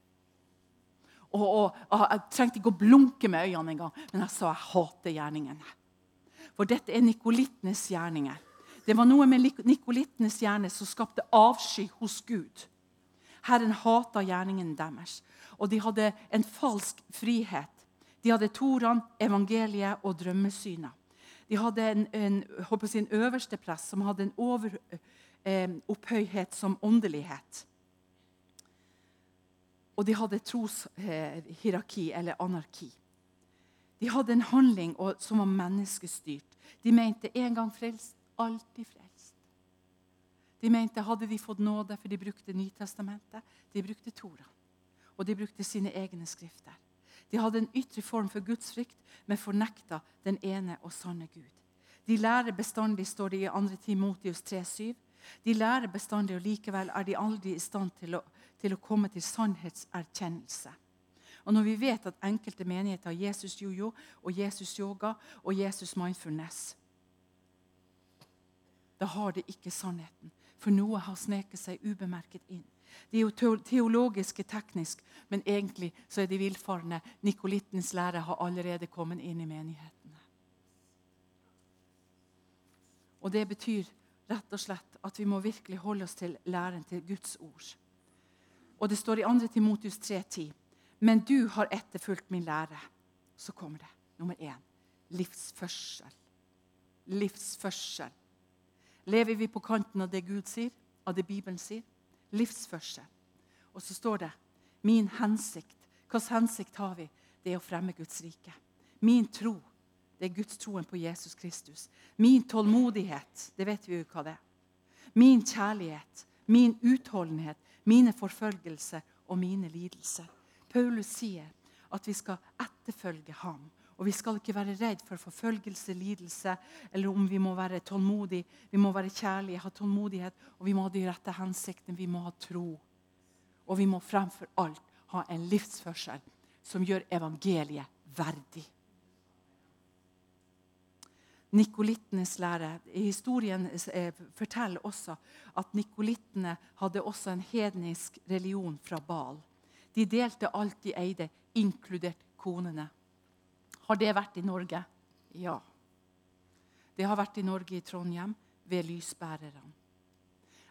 Og, og, og, Jeg trengte ikke å blunke med øynene engang, men jeg sa jeg hater gjerningene. For dette er nikolittenes gjerninger. Det var noe med nikolittenes hjerne som skapte avsky hos Gud. Herren hata gjerningene deres. Og de hadde en falsk frihet. De hadde Toran, evangeliet og drømmesynet. De hadde en, en, en øverste press som hadde en overopphøyhet eh, som åndelighet. Og de hadde troshierarki eller anarki. De hadde en handling som var menneskestyrt. De mente en gang frelst, alltid frelst. De mente hadde de fått nåde, for de brukte Nytestamentet, de brukte Tora. Og de brukte sine egne skrifter. De hadde en ytre form for gudsfrykt, men fornekta den ene og sanne Gud. De lærer bestandig, står det i 2. Timotius 3,7, De lærer bestandig, og likevel er de aldri i stand til å, til å komme til sannhetserkjennelse. Og når vi vet at enkelte menigheter har Jesus jojo og Jesus yoga og Jesus mindfulness, da har de ikke sannheten. For noe har sneket seg ubemerket inn. De er jo teologiske teknisk, men egentlig så er de villfarne. Nikolittens lære har allerede kommet inn i menighetene. Og Det betyr rett og slett at vi må virkelig holde oss til læren til Guds ord. Og Det står i 2. Timotius 3,10.: Men du har etterfulgt min lære. Så kommer det nummer én livsførsel. Livsførsel. Lever vi på kanten av det Gud sier, av det Bibelen sier? Livsførsel. Og så står det min hensikt. Hvilken hensikt har vi? Det er å fremme Guds rike. Min tro det er Guds troen på Jesus Kristus. Min tålmodighet, det vet vi jo hva det er. Min kjærlighet, min utholdenhet, mine forfølgelser og mine lidelser. Paulus sier at vi skal etterfølge ham. Og Vi skal ikke være redd for forfølgelse, lidelse, eller om vi må være tålmodige. Vi må være kjærlige, ha tålmodighet, og vi må ha de rette hensiktene. Vi må ha tro. Og vi må fremfor alt ha en livsførsel som gjør evangeliet verdig. Nikolittenes lære. Historien eh, forteller også at nikolittene hadde også en hednisk religion fra Bal. De delte alt de eide, inkludert konene. Har det vært i Norge? Ja. Det har vært i Norge, i Trondheim, ved lysbærerne.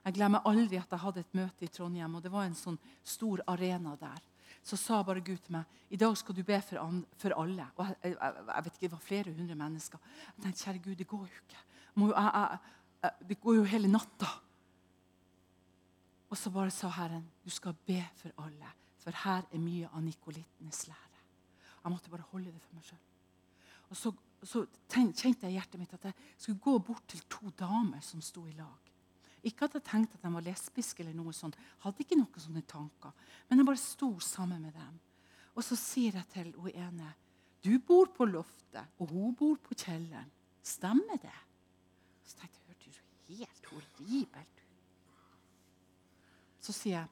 Jeg glemmer aldri at jeg hadde et møte i Trondheim, og det var en sånn stor arena der så sa bare Gud til meg i dag skal du be for, an, for alle. Og jeg, jeg, jeg, vet ikke, Det var flere hundre mennesker. Jeg tenkte, kjære Gud, det går jo ikke. Jeg, det går jo hele natta. Og så bare sa Herren, du skal be for alle. For her er mye av nikolittenes lære. Jeg måtte bare holde det for meg sjøl. Og så, så kjente jeg i hjertet mitt at jeg skulle gå bort til to damer som sto i lag. Ikke at jeg tenkte at de var lesbiske, eller noe sånt. Hadde ikke noen sånne tanker. Men jeg bare sto sammen med dem. Og så sier jeg til hun ene Du bor på loftet, og hun bor på kjelleren. Stemmer det? Så tenkte jeg, hørtes jo helt horribelt. Så sier jeg,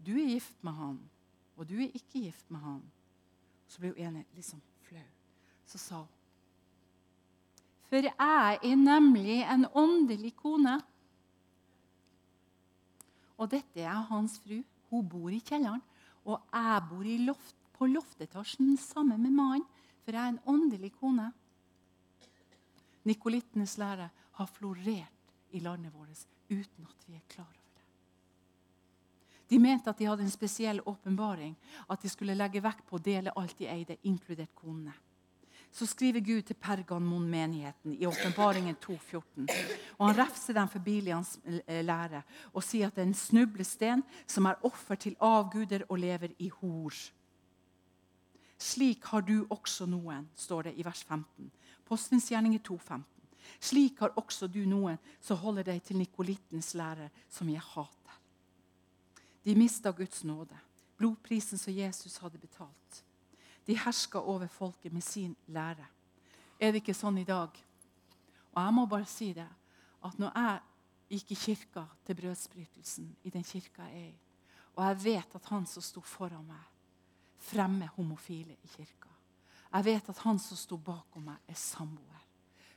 du er gift med han, og du er ikke gift med han. Så ble hun ene liksom flau. Så sa hun For jeg er nemlig en åndelig kone. Og dette er hans fru. Hun bor i kjelleren. Og jeg bor loft, på loftetasjen sammen med mannen, for jeg er en åndelig kone. Nikolittenes lære har florert i landet vårt uten at vi er klar over det. De mente at de hadde en spesiell åpenbaring, at de skulle legge vekt på å dele alt de eide, inkludert konene så skriver Gud til Pergamon-menigheten i Åpenbaringen 2,14. Og Han refser dem for Bilians eh, lære og sier at det er en snublesten som er offer til avguder og lever i hor. Slik har du også noen, står det i vers 15. Postens gjerninger 2,15. Slik har også du noen som holder deg til nikolittens lære, som jeg hater. De mista Guds nåde, blodprisen som Jesus hadde betalt. De herska over folket med sin lære. Er det ikke sånn i dag? Og jeg må bare si det, at når jeg gikk i kirka til brødsbrytelsen, i den kirka jeg er i, og jeg vet at han som sto foran meg, fremmer homofile i kirka Jeg vet at han som sto bakom meg, er samboer.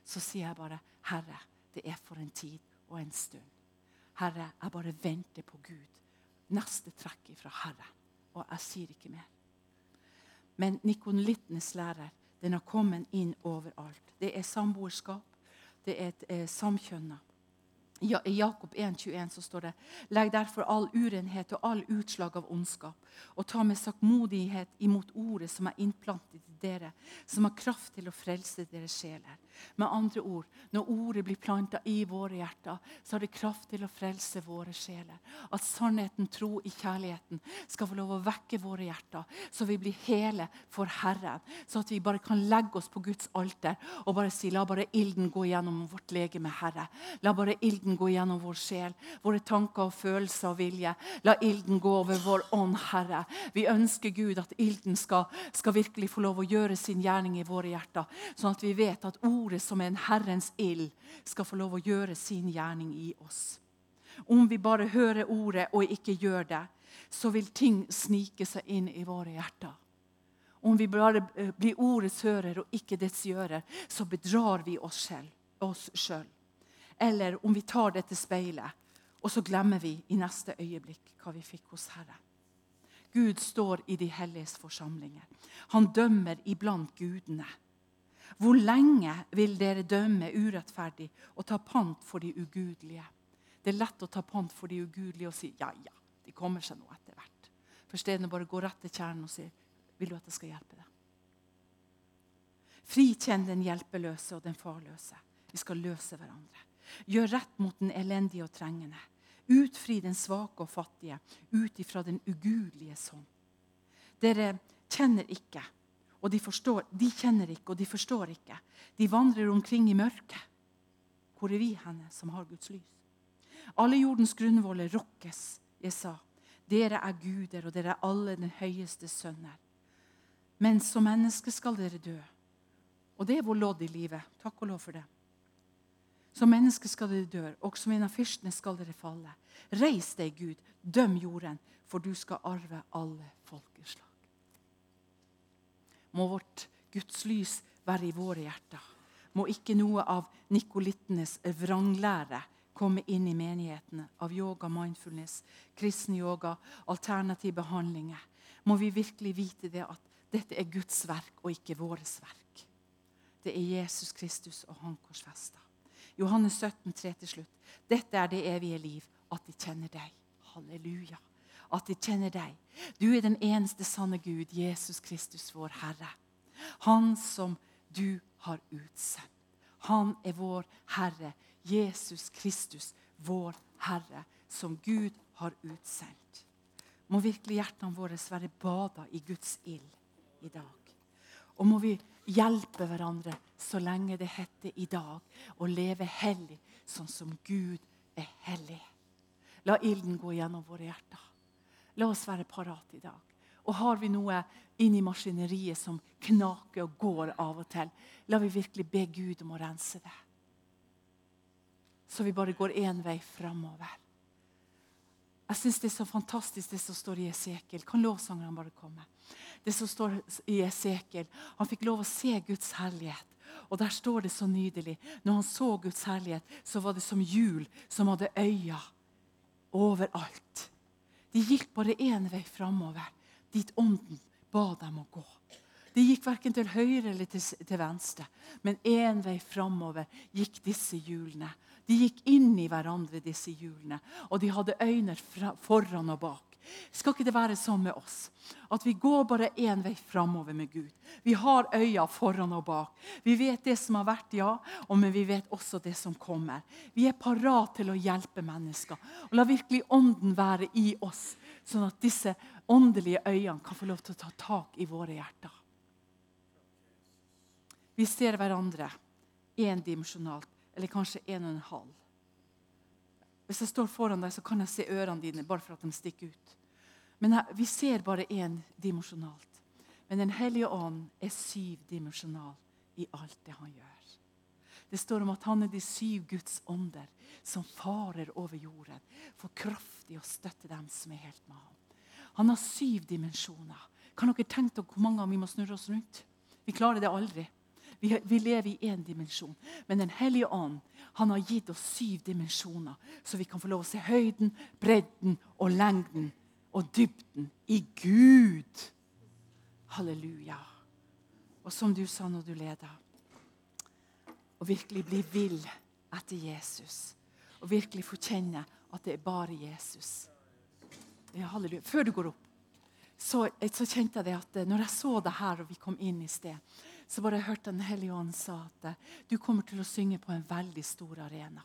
Så sier jeg bare, 'Herre, det er for en tid og en stund.' Herre, jeg bare venter på Gud. Neste trekk fra Herre. Og jeg sier ikke mer. Men nikolittenes lærer den har kommet inn overalt. Det er samboerskap. Det er et eh, samkjønna. I Jakob 1,21 så står det Legg derfor all urenhet og all utslag av ondskap, og ta med sakmodighet imot ordet som er innplantet i dere, som har kraft til å frelse deres sjeler. Med andre ord, når ordet blir planta i våre hjerter, så har det kraft til å frelse våre sjeler. At sannheten, tro i kjærligheten skal få lov å vekke våre hjerter, så vi blir hele for Herren. Så at vi bare kan legge oss på Guds alter og bare si la bare ilden gå gjennom vårt legeme, Herre. La bare ilden gå gjennom vår sjel, våre tanker og følelser og vilje. La ilden gå over vår ånd, Herre. Vi ønsker Gud at ilden skal, skal virkelig få lov å gjøre sin gjerning i våre hjerter, sånn at vi vet at ordet som er en Herrens ild, skal få lov å gjøre sin gjerning i oss. Om vi bare hører ordet og ikke gjør det, så vil ting snike seg inn i våre hjerter. Om vi bare eh, blir ordets hører og ikke dets gjører, så bedrar vi oss sjøl. Eller om vi tar dette speilet, og så glemmer vi i neste øyeblikk hva vi fikk hos Herre. Gud står i de helliges forsamlinger. Han dømmer iblant gudene. Hvor lenge vil dere dømme urettferdig og ta pant for de ugudelige? Det er lett å ta pant for de ugudelige og si ja, ja, de kommer seg nå etter hvert. For stedene bare går rett til kjernen og sier, vil du at jeg skal hjelpe deg. Frikjenn den hjelpeløse og den farløse. Vi skal løse hverandre. Gjør rett mot den elendige og trengende. Utfri den svake og fattige ut ifra den ugudelige sånn. Dere kjenner ikke, og de, forstår, de kjenner ikke, og de forstår ikke. De vandrer omkring i mørket. Hvor er vi henne som har Guds lys? Alle jordens grunnvoller rokkes. Jeg sa, dere er guder, og dere er alle den høyeste sønner. Men som menneske skal dere dø. Og det er vår lodd i livet. Takk og lov for det. Som menneske skal dere dø, og som en av fyrstene skal dere falle. Reis deg, Gud, døm jorden, for du skal arve alle folkeslag. Må vårt Guds lys være i våre hjerter. Må ikke noe av nikolittenes vranglære komme inn i menighetene av yoga, mindfulness, kristen yoga, alternative behandlinger. Må vi virkelig vite det at dette er Guds verk og ikke vårt verk. Det er Jesus Kristus og Han korsfesta. Johannes 17, 3 til slutt. Dette er det evige liv, at de kjenner deg. Halleluja. At de kjenner deg. Du er den eneste sanne Gud, Jesus Kristus, vår Herre. Han som du har utsendt. Han er vår Herre, Jesus Kristus, vår Herre, som Gud har utsendt. Må virkelig hjertene våre være bada i Guds ild i dag. Og må vi hjelpe hverandre så lenge det heter i dag, å leve hellig sånn som Gud er hellig. La ilden gå gjennom våre hjerter. La oss være parat i dag. Og har vi noe inni maskineriet som knaker og går av og til, la vi virkelig be Gud om å rense det. Så vi bare går én vei framover. Jeg syns det er så fantastisk, det som står i Esekiel. Kan lovsangerne bare komme? Det som står i Esekiel. Han fikk lov å se Guds herlighet. Og der står det så nydelig. Når han så Guds herlighet, så var det som jul som hadde øyne overalt. De gikk bare én vei framover, dit ånden ba dem å gå. De gikk verken til høyre eller til, til venstre, men én vei framover gikk disse hjulene. De gikk inn i hverandre, disse hjulene, og de hadde øyne foran og bak. Skal ikke det være sånn med oss? At vi går bare én vei framover med Gud. Vi har øya foran og bak. Vi vet det som har vært, ja, men vi vet også det som kommer. Vi er parat til å hjelpe mennesker. Og La virkelig Ånden være i oss, sånn at disse åndelige øyene kan få lov til å ta tak i våre hjerter. Vi ser hverandre endimensjonalt eller kanskje en og en halv. Hvis jeg står foran deg, så kan jeg se ørene dine bare for at de stikker ut. Men jeg, vi ser bare endimensjonalt. Men Den hellige ånd er syvdimensjonal i alt det han gjør. Det står om at han er de syv Guds ånder som farer over jorden for kraftig å støtte dem som er helt med ham. Han har syv dimensjoner. Kan dere tenke dere hvor mange vi må snurre oss rundt? Vi klarer det aldri. Vi, vi lever i én dimensjon. Men Den hellige ånd han har gitt oss syv dimensjoner, så vi kan få lov å se høyden, bredden og lengden og dybden i Gud. Halleluja. Og som du sa når du leda, å virkelig bli vill etter Jesus. Og virkelig få kjenne at det er bare Jesus. Ja, halleluja. Før du går opp, så, så kjente jeg det at eh, når jeg så det her, og vi kom inn i sted så bare jeg hørte Den hellige ånd sa at eh, du kommer til å synge på en veldig stor arena.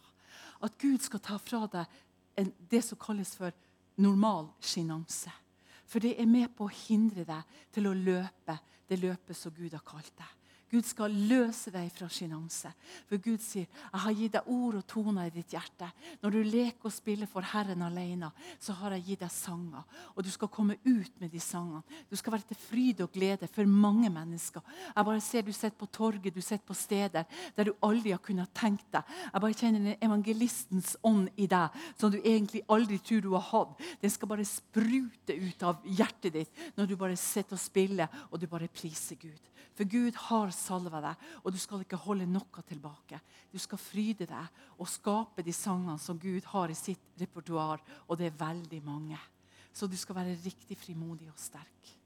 At Gud skal ta fra deg en, det som kalles for normal sjenanse. For det er med på å hindre deg til å løpe det løpet som Gud har kalt deg. Gud skal løse deg fra sjenanse. For Gud sier, 'Jeg har gitt deg ord og toner i ditt hjerte.' Når du leker og spiller for Herren alene, så har jeg gitt deg sanger. Og du skal komme ut med de sangene. Du skal være til fryd og glede for mange mennesker. Jeg bare ser Du sitter på torget, du sitter på steder der du aldri har kunnet tenkt deg. Jeg bare kjenner evangelistens ånd i deg, som du egentlig aldri tror du har hatt. Den skal bare sprute ut av hjertet ditt når du bare sitter og spiller og du bare priser Gud. For Gud har salva deg, og du skal ikke holde noe tilbake. Du skal fryde deg og skape de sangene som Gud har i sitt repertoar, og det er veldig mange. Så du skal være riktig frimodig og sterk.